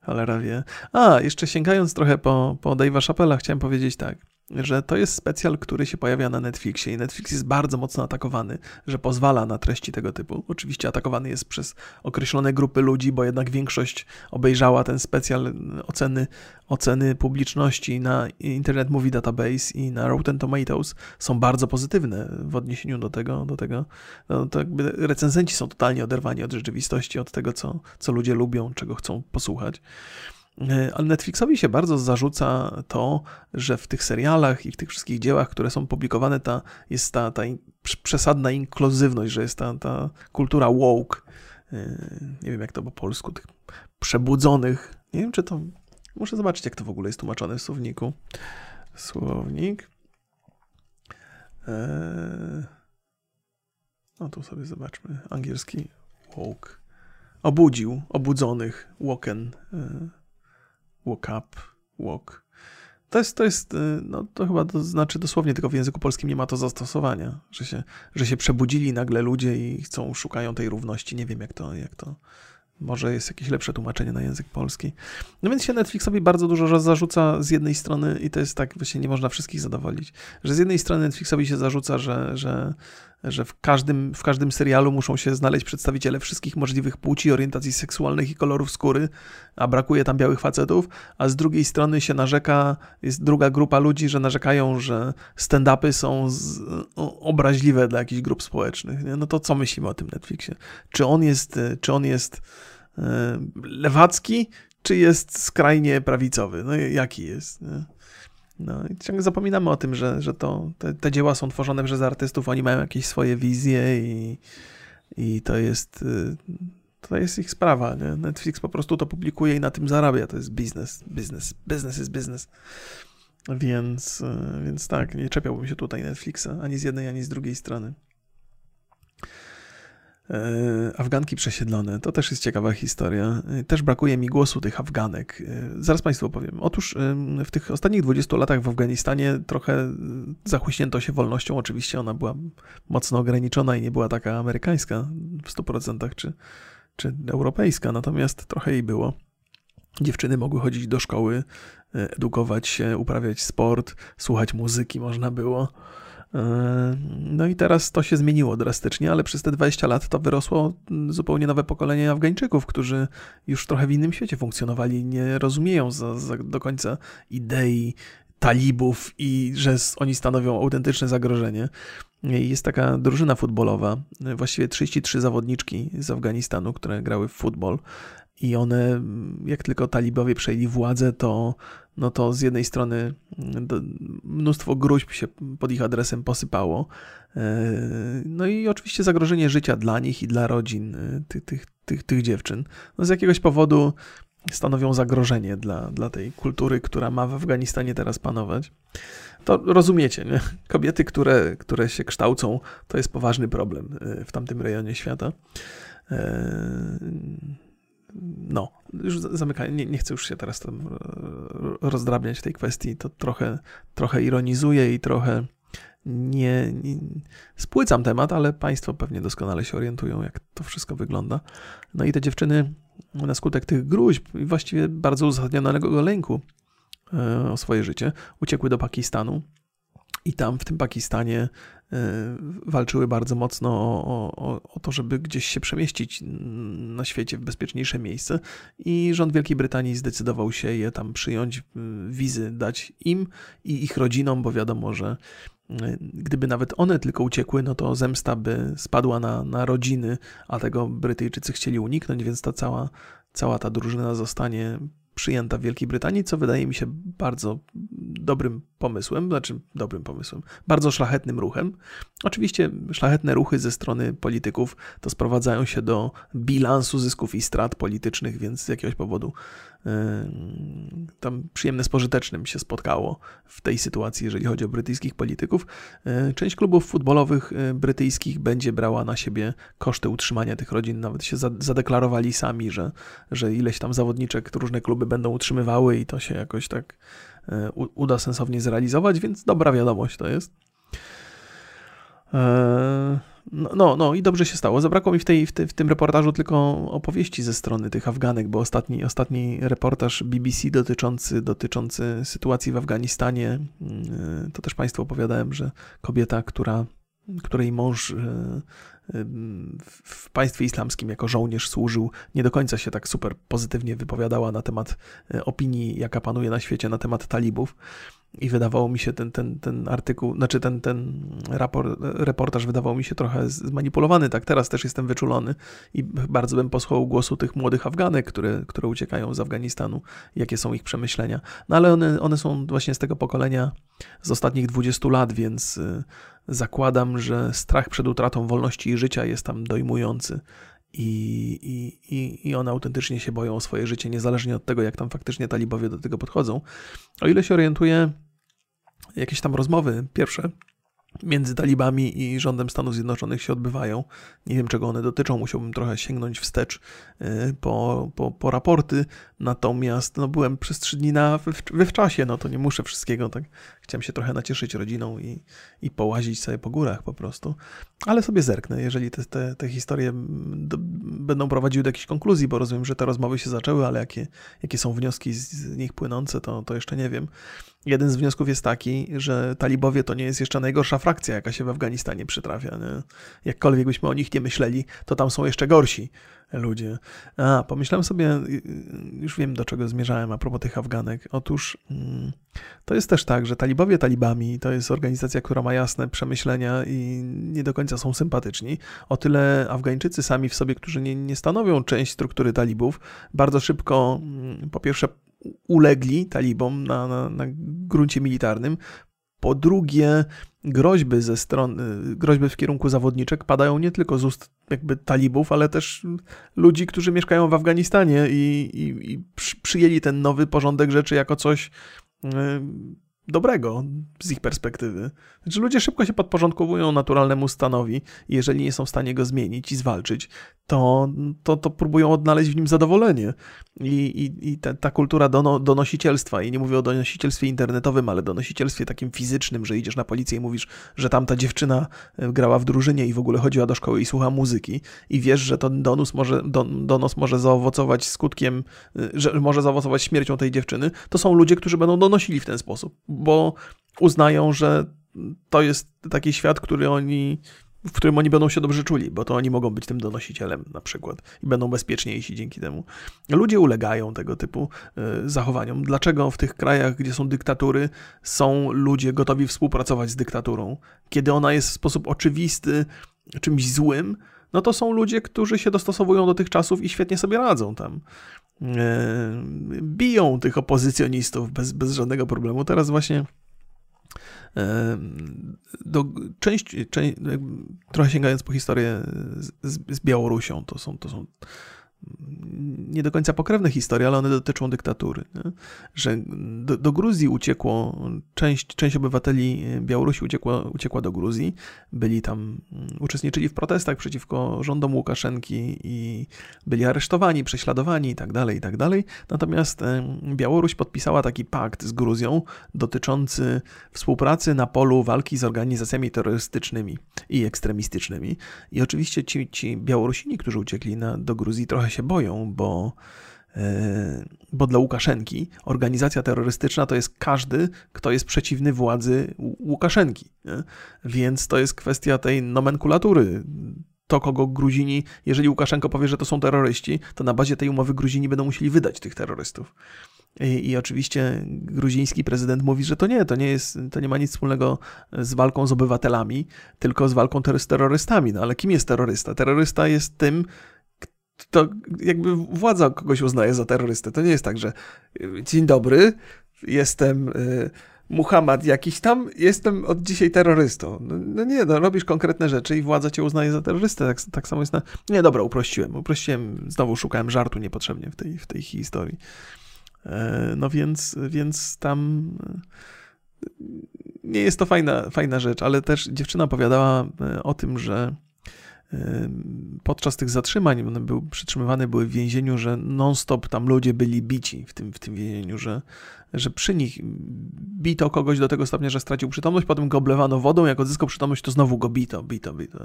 Cholera wie. A, jeszcze sięgając trochę po, po Dave'a Chappella, chciałem powiedzieć tak że to jest specjal, który się pojawia na Netflixie i Netflix jest bardzo mocno atakowany, że pozwala na treści tego typu. Oczywiście atakowany jest przez określone grupy ludzi, bo jednak większość obejrzała ten specjal oceny, oceny publiczności na Internet Movie Database i na Rotten Tomatoes są bardzo pozytywne w odniesieniu do tego, do tego no, to jakby recenzenci są totalnie oderwani od rzeczywistości, od tego, co, co ludzie lubią, czego chcą posłuchać. E, ale Netflixowi się bardzo zarzuca to, że w tych serialach i w tych wszystkich dziełach, które są publikowane, ta, jest ta, ta przesadna inkluzywność, że jest ta, ta kultura woke. E, nie wiem, jak to po polsku, tych przebudzonych. Nie wiem, czy to. Muszę zobaczyć, jak to w ogóle jest tłumaczone w słowniku. Słownik. Eee... No tu sobie zobaczmy. Angielski woke. Obudził, obudzonych, woken. Eee walk up, walk. To jest, to jest, y, no to chyba to znaczy dosłownie, tylko w języku polskim nie ma to zastosowania, że się, że się przebudzili nagle ludzie i chcą, szukają tej równości. Nie wiem, jak to, jak to, może jest jakieś lepsze tłumaczenie na język polski. No więc się Netflixowi bardzo dużo zarzuca z jednej strony, i to jest tak, właśnie nie można wszystkich zadowolić, że z jednej strony Netflixowi się zarzuca, że, że że w każdym, w każdym serialu muszą się znaleźć przedstawiciele wszystkich możliwych płci, orientacji seksualnych i kolorów skóry, a brakuje tam białych facetów, a z drugiej strony się narzeka, jest druga grupa ludzi, że narzekają, że stand-upy są z, obraźliwe dla jakichś grup społecznych. Nie? No to co myślimy o tym Netflixie? Czy on jest, czy on jest lewacki, czy jest skrajnie prawicowy? No jaki jest? Nie? No i ciągle zapominamy o tym, że, że to, te, te, dzieła są tworzone przez artystów, oni mają jakieś swoje wizje i, i to jest y, to jest ich sprawa. Nie? Netflix po prostu to publikuje i na tym zarabia. To jest biznes, biznes, business is business. Więc, y, więc tak, nie czepiałbym się tutaj Netflixa ani z jednej, ani z drugiej strony. E, Afganki przesiedlone. To też jest ciekawa historia. E, też brakuje mi głosu tych Afganek. E, zaraz Państwu opowiem. Otóż w tych ostatnich 20 latach w Afganistanie trochę zachłyśnięto się wolnością. Oczywiście ona była mocno ograniczona i nie była taka amerykańska w 100% czy, czy europejska, natomiast trochę jej było. Dziewczyny mogły chodzić do szkoły, edukować się, uprawiać sport, słuchać muzyki można było. No i teraz to się zmieniło drastycznie, ale przez te 20 lat to wyrosło zupełnie nowe pokolenie Afgańczyków, którzy już trochę w innym świecie funkcjonowali, nie rozumieją za, za do końca idei talibów i że oni stanowią autentyczne zagrożenie. Jest taka drużyna futbolowa, właściwie 33 zawodniczki z Afganistanu, które grały w futbol i one, jak tylko talibowie przejęli władzę, to no to z jednej strony mm, mnóstwo gruźb się pod ich adresem posypało. E, no i oczywiście zagrożenie życia dla nich i dla rodzin e, tych, tych, tych, tych dziewczyn. No z jakiegoś powodu stanowią zagrożenie dla, dla tej kultury, która ma w Afganistanie teraz panować. To rozumiecie, nie? Kobiety, które, które się kształcą, to jest poważny problem y, w tamtym rejonie świata. No, już zamykam, nie, nie, chcę już się teraz tam e, rozdrabniać w tej kwestii, to trochę, trochę ironizuję i trochę nie, nie, spłycam temat, ale Państwo pewnie doskonale się orientują, jak to wszystko wygląda. No i te dziewczyny na skutek tych gruźb i właściwie bardzo uzasadnionego lęku e, o swoje życie uciekły do Pakistanu i tam w tym Pakistanie walczyły bardzo mocno o, o, o, to, żeby gdzieś się przemieścić na świecie w bezpieczniejsze miejsce. I rząd Wielkiej Brytanii zdecydował się je tam przyjąć, wizy dać im i ich rodzinom, bo wiadomo, że e, gdyby nawet one tylko uciekły, no to zemsta by spadła na, na rodziny, a tego Brytyjczycy chcieli uniknąć, więc ta cała, cała ta drużyna zostanie przyjęta w Wielkiej Brytanii, co wydaje mi się bardzo dobrym pomysłem, znaczy dobrym pomysłem, bardzo szlachetnym ruchem. Oczywiście szlachetne ruchy ze strony polityków to sprowadzają się do bilansu zysków i strat politycznych, więc z jakiegoś powodu tam przyjemne z pożytecznym się spotkało w tej sytuacji, jeżeli chodzi o brytyjskich polityków. Część klubów futbolowych y, brytyjskich będzie brała na siebie koszty utrzymania tych rodzin. Nawet się zadeklarowali sami, że, że ileś tam zawodniczek różne kluby będą utrzymywały i to się jakoś tak uda sensownie zrealizować, więc dobra wiadomość to jest. Eee, no, no, no, i dobrze się stało. Zabrakło mi w, tej, w, w, tym reportażu tylko opowieści ze strony tych Afganek, bo ostatni, ostatni reportaż BBC dotyczący, dotyczący sytuacji w Afganistanie, mm, to też Państwu opowiadałem, że kobieta, która, której mąż e, e, w państwie islamskim jako żołnierz służył, nie do końca się tak super pozytywnie wypowiadała na temat e, opinii, jaka panuje na świecie na temat talibów. I wydawało mi się ten, ten, ten artykuł, znaczy ten, ten raport, reportaż wydawał mi się trochę zmanipulowany. Tak, teraz też jestem wyczulony i bardzo bym posłuchał głosu tych młodych Afganek, które, które uciekają z Afganistanu, jakie są ich przemyślenia. No ale one, one są właśnie z tego pokolenia z ostatnich 20 lat, więc y, zakładam, że strach przed utratą wolności i życia jest tam dojmujący. I, i, i, one autentycznie się boją o swoje życie, niezależnie od tego, jak tam faktycznie talibowie do tego podchodzą. O ile się orientuję, jakieś tam rozmowy pierwsze między talibami i rządem Stanów Zjednoczonych się odbywają. Nie wiem, czego one dotyczą, musiałbym trochę sięgnąć wstecz y, po, po, po raporty, natomiast no, byłem przez trzy dni na, we w czasie, no to nie muszę wszystkiego, tak chciałem się trochę nacieszyć rodziną i, i połazić sobie po górach po prostu, ale sobie zerknę, jeżeli te, te, te historie do, będą prowadziły do jakichś konkluzji, bo rozumiem, że te rozmowy się zaczęły, ale jakie, jakie są wnioski z, nich płynące, to, to jeszcze nie wiem. Jeden z wniosków jest taki, że talibowie to nie jest jeszcze najgorsza frakcja, jaka się w Afganistanie przytrafia. Nie? Jakkolwiek byśmy o nich nie myśleli, to tam są jeszcze gorsi ludzie. A, pomyślałem sobie, y, y, już wiem do czego zmierzałem a propos tych Afganek. Otóż mm, to jest też tak, że talibowie talibami to jest organizacja, która ma jasne przemyślenia i nie do końca są sympatyczni. O tyle Afgańczycy sami w sobie, którzy nie, nie stanowią część struktury talibów, bardzo szybko mm, po pierwsze ulegli talibom na, na, na gruncie militarnym, po drugie, groźby ze strony, groźby w kierunku zawodniczek padają nie tylko z ust jakby talibów, ale też ludzi, którzy mieszkają w Afganistanie i, i, i przyjęli ten nowy porządek rzeczy jako coś dobrego z ich perspektywy. Znaczy ludzie szybko się podporządkowują naturalnemu stanowi i jeżeli nie są w stanie go zmienić i zwalczyć, to, to, to próbują odnaleźć w nim zadowolenie. I, i, i ta, ta kultura dono, donosicielstwa, i nie mówię o donosicielstwie internetowym, ale donosicielstwie takim fizycznym, że idziesz na policję i mówisz, że tamta dziewczyna e, grała w drużynie i w ogóle chodziła do szkoły i słucha muzyki i wiesz, że ten donos może, don, donos może zaowocować skutkiem, e, że może zaowocować śmiercią tej dziewczyny, to są ludzie, którzy będą donosili w ten sposób uznają, że to jest taki świat, który oni, w którym oni będą się dobrze czuli, bo to oni mogą być tym donosicielem na przykład i będą bezpieczniejsi dzięki temu. Ludzie ulegają tego typu y, zachowaniom. Dlaczego w tych krajach, gdzie są dyktatury, są ludzie gotowi współpracować z dyktaturą? Kiedy ona jest w sposób oczywisty czymś złym, no to są ludzie, którzy się dostosowują do tych czasów i świetnie sobie radzą tam. E, biją tych opozycjonistów bez, bez żadnego problemu. Teraz właśnie e, do część, część trochę sięgając po historię z, z Białorusią, to są, to są nie do końca pokrewne historie, ale one dotyczą dyktatury. Nie? Że do, do, Gruzji uciekło, część, część obywateli Białorusi uciekła, uciekła do Gruzji, byli tam, mm, uczestniczyli w protestach przeciwko rządom Łukaszenki i byli aresztowani, prześladowani i tak dalej, i tak. Natomiast Białoruś podpisała taki pakt z Gruzją dotyczący współpracy na polu walki z organizacjami terrorystycznymi i ekstremistycznymi. I oczywiście ci, ci Białorusini, którzy uciekli na, do Gruzji, trochę się boją, bo e, bo dla Łukaszenki organizacja terrorystyczna to jest każdy, kto jest przeciwny władzy Łukaszenki. Nie? Więc to jest kwestia tej nomenklatury. To, kogo Gruzini, jeżeli Łukaszenko powie, że to są terroryści, to na bazie tej umowy Gruzini będą musieli wydać tych terrorystów. I, I, oczywiście gruziński prezydent mówi, że to nie, to nie jest, to nie ma nic wspólnego z walką z obywatelami, tylko z walką z terrorystami. No ale kim jest terrorysta? Terrorysta jest tym, to jakby władza kogoś uznaje za terrorystę. To nie jest tak, że y, dzień dobry, jestem y, Muhammad jakiś tam, jestem od dzisiaj terrorystą. No, no, nie, no robisz konkretne rzeczy i władza cię uznaje za terrorystę. Tak, tak samo jest na... Nie, dobra, uprościłem. Uprościłem, znowu szukałem żartu niepotrzebnie w tej, w tej historii. E, no więc, więc tam e, nie jest to fajna, fajna rzecz, ale też dziewczyna opowiadała e, o tym, że podczas tych zatrzymań, one były przytrzymywane były w więzieniu, że non-stop tam ludzie byli bici w tym, w tym więzieniu, że, że przy nich bito kogoś do tego stopnia, że stracił przytomność, potem go oblewano wodą, jak odzyskał przytomność, to znowu go bito, bito, bito.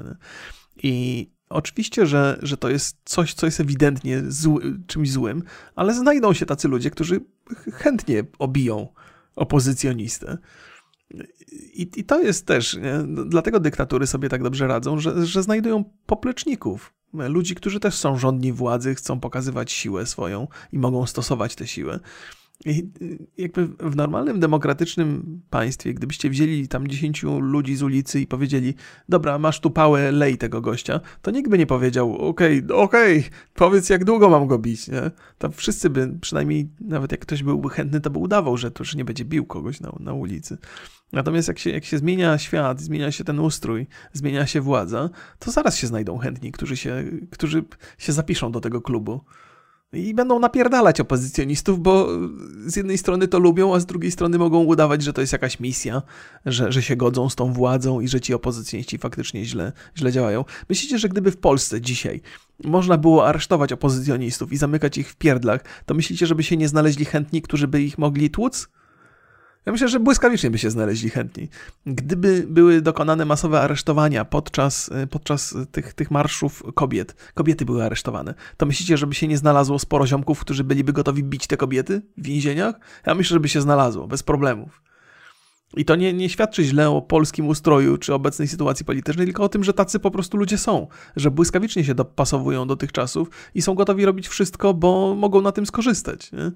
I oczywiście, że, że to jest coś, co jest ewidentnie zły, czymś złym, ale znajdą się tacy ludzie, którzy chętnie obiją opozycjonistę. I, I, to jest też, nie? dlatego dyktatury sobie tak dobrze radzą, że, że znajdują popleczników. Ludzi, którzy też są rządni władzy, chcą pokazywać siłę swoją i mogą stosować tę siłę. I jakby w normalnym, demokratycznym państwie, gdybyście wzięli tam 10 ludzi z ulicy i powiedzieli, dobra, masz tu pałę, lej tego gościa, to nikt by nie powiedział, okej, okay, okej, okay, powiedz jak długo mam go bić, nie? To wszyscy by, przynajmniej nawet jak ktoś byłby chętny, to by udawał, że to już nie będzie bił kogoś na, na ulicy. Natomiast jak się, jak się zmienia świat, zmienia się ten ustrój, zmienia się władza, to zaraz się znajdą chętni, którzy się, którzy się zapiszą do tego klubu. I będą napierdalać opozycjonistów, bo z jednej strony to lubią, a z drugiej strony mogą udawać, że to jest jakaś misja, że, że się godzą z tą władzą i że ci opozycjoniści faktycznie źle, źle działają. Myślicie, że gdyby w Polsce dzisiaj można było aresztować opozycjonistów i zamykać ich w pierdlach, to myślicie, żeby się nie znaleźli chętni, którzy by ich mogli tłuc? Ja myślę, że błyskawicznie by się znaleźli chętni. Gdyby były dokonane masowe aresztowania podczas, y, podczas tych, tych marszów kobiet, kobiety były aresztowane, to myślicie, żeby się nie znalazło sporo ziomków, którzy byliby gotowi bić te kobiety w więzieniach? Ja myślę, żeby się znalazło, bez problemów. I to nie, nie świadczy źle o polskim ustroju czy obecnej sytuacji politycznej, tylko o tym, że tacy po prostu ludzie są, że błyskawicznie się dopasowują do tych czasów i są gotowi robić wszystko, bo mogą na tym skorzystać. Nie?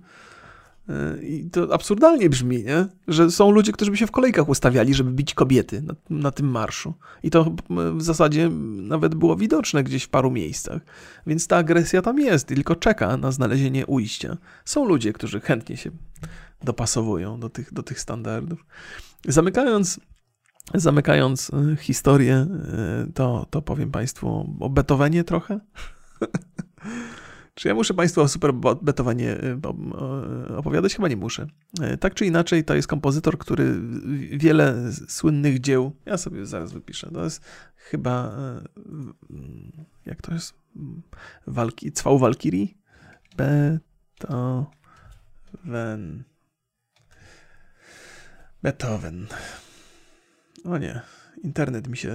E, I to absurdalnie brzmi, nie? że są ludzie, którzy by się w kolejkach ustawiali, żeby bić kobiety na, na, tym marszu. I to w zasadzie nawet było widoczne gdzieś w paru miejscach. Więc ta agresja tam jest, tylko czeka na znalezienie ujścia. Są ludzie, którzy chętnie się dopasowują do tych, do tych standardów. Zamykając, zamykając e, historię, to, to powiem Państwu o Beethovenie trochę. Czy ja muszę Państwu o Super Beethovenie y, opowiadać? Chyba nie muszę. Y, tak czy inaczej, to jest kompozytor, który wiele słynnych dzieł, ja sobie zaraz wypiszę, to jest chyba, y, jak to jest? Walki, Cwał Walkirii? Beethoven. Beethoven. O nie internet mi się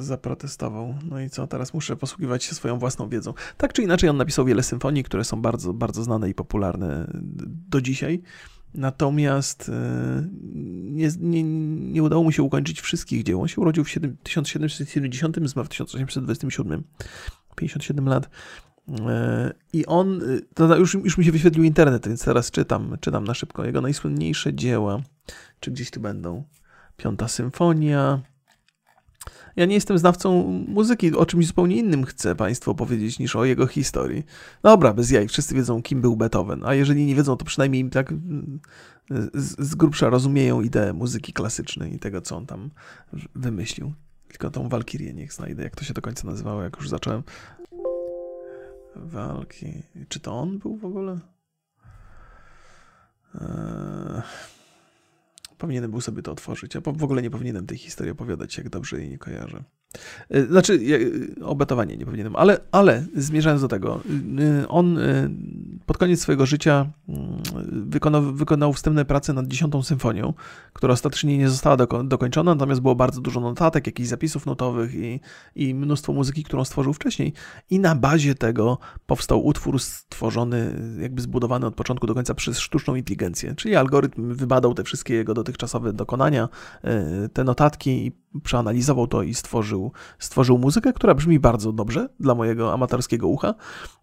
zaprotestował. No i co, teraz muszę posługiwać się swoją własną wiedzą. Tak czy inaczej, on napisał wiele symfonii, które są bardzo, bardzo znane i popularne do dzisiaj. Natomiast e, nie, nie, nie udało mu się ukończyć wszystkich dzieł. On się urodził w 1770, zmarł w 1827, 57 lat. E, I on, to już, już mi się wyświetlił internet, więc teraz czytam, czytam na szybko jego najsłynniejsze dzieła. Czy gdzieś tu będą? Piąta Symfonia, ja nie jestem znawcą muzyki, o czymś zupełnie innym chcę Państwu opowiedzieć niż o jego historii. Dobra, bez jaj, wszyscy wiedzą, kim był Beethoven, a jeżeli nie wiedzą, to przynajmniej tak mm, z, z grubsza rozumieją ideę muzyki klasycznej i tego, co on tam wymyślił. Tylko tą Walkirię niech znajdę, jak to się do końca nazywało, jak już zacząłem. walki. Czy to on był w ogóle? Eee, powinienem był sobie to otworzyć. Ja w ogóle nie powinienem tej historii opowiadać, jak dobrze jej nie kojarzę. E, znaczy, o betowanie nie powinienem, ale, ale zmierzając do tego, y, on y, pod koniec swojego życia mm, wykonał, wykonał wstępne prace nad dziesiątą symfonią, która ostatecznie nie została dokończona, natomiast było bardzo dużo notatek, jakichś zapisów notowych i, i mnóstwo muzyki, którą stworzył wcześniej. I na bazie tego powstał utwór stworzony, jakby zbudowany od początku do końca przez sztuczną inteligencję, czyli algorytm wybadał te wszystkie jego dotychczasowe dokonania, y, te notatki i przeanalizował to i stworzył, stworzył muzykę, która brzmi bardzo dobrze dla mojego amatorskiego ucha.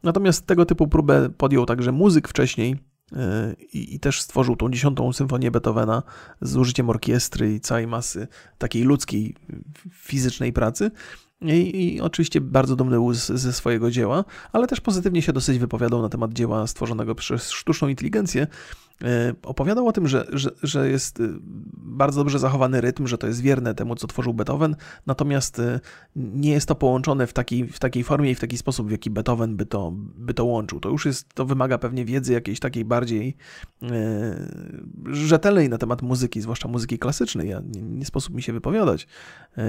Natomiast tego typu próbę podjął także muzyk wcześniej, e, i, i, też stworzył tą dziesiątą symfonię Beethovena z użyciem orkiestry i całej masy takiej ludzkiej, fizycznej pracy. I, I, oczywiście bardzo dumny był z, ze swojego dzieła, ale też pozytywnie się dosyć wypowiadał na temat dzieła stworzonego przez sztuczną inteligencję, opowiadał o tym, że, że, że jest y, bardzo dobrze zachowany rytm, że to jest wierne temu, co tworzył Beethoven, natomiast y, nie jest to połączone w takiej, w takiej formie i w taki sposób, w jaki Beethoven by to, by to łączył. To już jest, to wymaga pewnie wiedzy jakiejś takiej bardziej e, rzetelnej na temat muzyki, zwłaszcza muzyki klasycznej. Ja, nie, nie sposób mi się wypowiadać, e,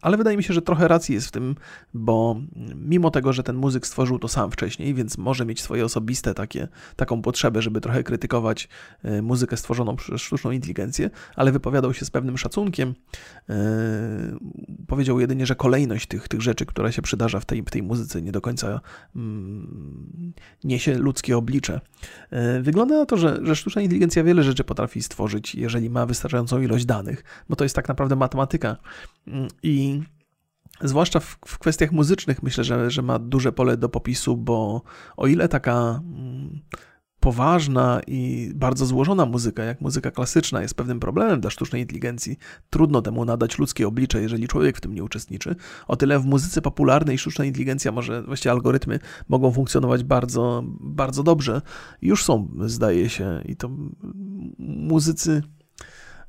ale wydaje mi się, że trochę racji jest w tym, bo mimo tego, że ten muzyk stworzył to sam wcześniej, więc może mieć swoje osobiste takie, taką potrzebę, żeby trochę krytykować E, muzykę stworzoną przez sztuczną inteligencję, ale wypowiadał się z pewnym szacunkiem. E, powiedział jedynie, że kolejność tych, tych rzeczy, która się przydarza w tej, w tej muzyce, nie do końca mm, niesie ludzkie oblicze. E, wygląda na to, że, że sztuczna inteligencja wiele rzeczy potrafi stworzyć, jeżeli ma wystarczającą ilość danych, bo to jest tak naprawdę matematyka. Mm, I Zwłaszcza w, w, kwestiach muzycznych myślę, że, że ma duże pole do popisu, bo o ile taka mm, poważna i bardzo złożona muzyka, jak muzyka klasyczna, jest pewnym problemem dla sztucznej inteligencji. Trudno temu nadać ludzkie oblicze, jeżeli człowiek w tym nie uczestniczy. O tyle w muzyce popularnej sztuczna inteligencja, może właściwie algorytmy mogą funkcjonować bardzo, bardzo dobrze. Już są, zdaje się, i to muzycy.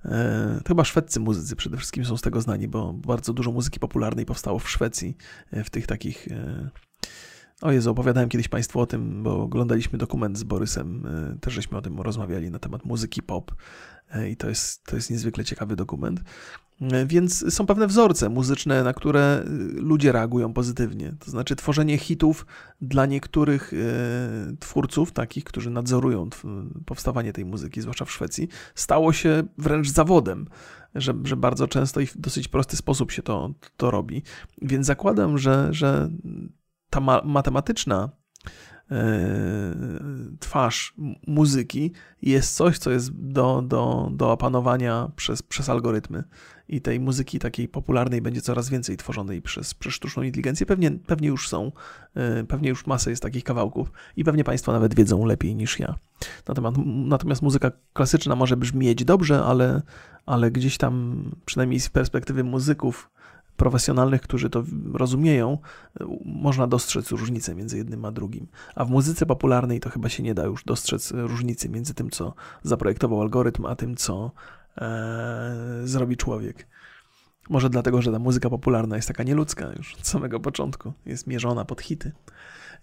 E, chyba szwedzcy muzycy przede wszystkim są z tego znani, bo bardzo dużo muzyki popularnej powstało w Szwecji, e, w tych takich e, o Jezu, opowiadałem kiedyś Państwu o tym, bo oglądaliśmy dokument z Borysem, e, też żeśmy o tym rozmawiali na temat muzyki pop e, i to jest, to jest niezwykle ciekawy dokument. E, więc są pewne wzorce muzyczne, na które ludzie reagują pozytywnie. To znaczy tworzenie hitów dla niektórych twórców, takich, którzy nadzorują powstawanie tej muzyki, zwłaszcza w Szwecji, stało się wręcz zawodem. Że, że bardzo często i w dosyć prosty sposób się to, to robi. Więc zakładam, że, że ta ma matematyczna e, twarz muzyki jest coś, co jest do, do, do opanowania przez, przez algorytmy. I tej muzyki takiej popularnej będzie coraz więcej tworzonej przez, przez sztuczną inteligencję. Pewnie, pewnie już są, e, pewnie już masa jest takich kawałków i pewnie Państwo nawet wiedzą lepiej niż ja. Natomiast, natomiast muzyka klasyczna może brzmieć dobrze, ale, ale gdzieś tam, przynajmniej z perspektywy muzyków, profesjonalnych, którzy to rozumieją, można dostrzec różnicę między jednym a drugim. A w muzyce popularnej to chyba się nie da już dostrzec różnicy między tym, co zaprojektował algorytm, a tym, co e, zrobi człowiek. Może dlatego, że ta muzyka popularna jest taka nieludzka już od samego początku, jest mierzona pod hity.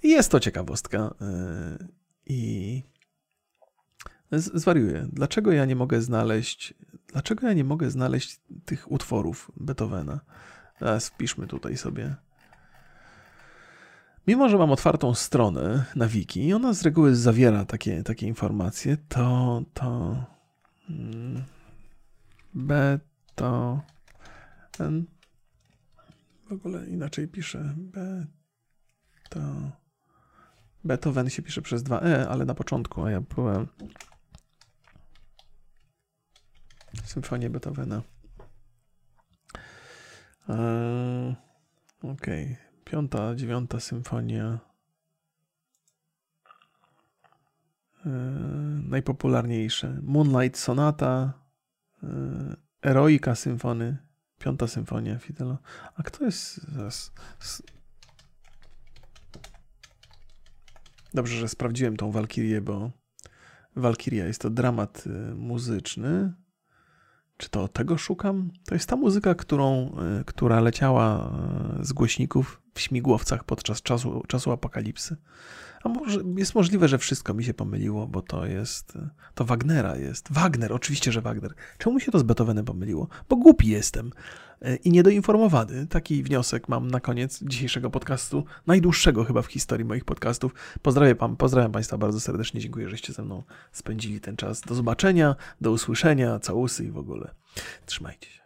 Jest to ciekawostka. E, I zwariuję. Dlaczego ja nie mogę znaleźć, dlaczego ja nie mogę znaleźć tych utworów Beethovena? Teraz wpiszmy tutaj sobie. Mimo, że mam otwartą stronę na wiki i ona z reguły zawiera takie, takie informacje, to to hmm, B to N w ogóle inaczej piszę. B to Beethoven się pisze przez dwa E, ale na początku, a ja próbowałem Symfonię Beethovena. Eee, okej. Okay. Piąta, dziewiąta symfonia. Eee, najpopularniejsze. Moonlight Sonata. Eee, Eroika Symfony. Piąta symfonia Fidela. A kto jest zaraz? Dobrze, że sprawdziłem tą Walkirię, bo Walkiria jest to dramat y, muzyczny. Czy to tego szukam? To jest ta muzyka, którą, e, która leciała e, z głośników w śmigłowcach podczas czasu, czasu apokalipsy. A może jest możliwe, że wszystko mi się pomyliło, bo to jest. To Wagnera jest. Wagner, oczywiście, że Wagner. Czemu się to z Beethovenem pomyliło? Bo głupi jestem e, i niedoinformowany. Taki wniosek mam na koniec dzisiejszego podcastu, najdłuższego chyba w historii moich podcastów. Pozdrawiam, pan, pozdrawiam Państwa bardzo serdecznie. Dziękuję, żeście ze mną spędzili ten czas. Do zobaczenia, do usłyszenia, całusy i w ogóle. Trzymajcie się.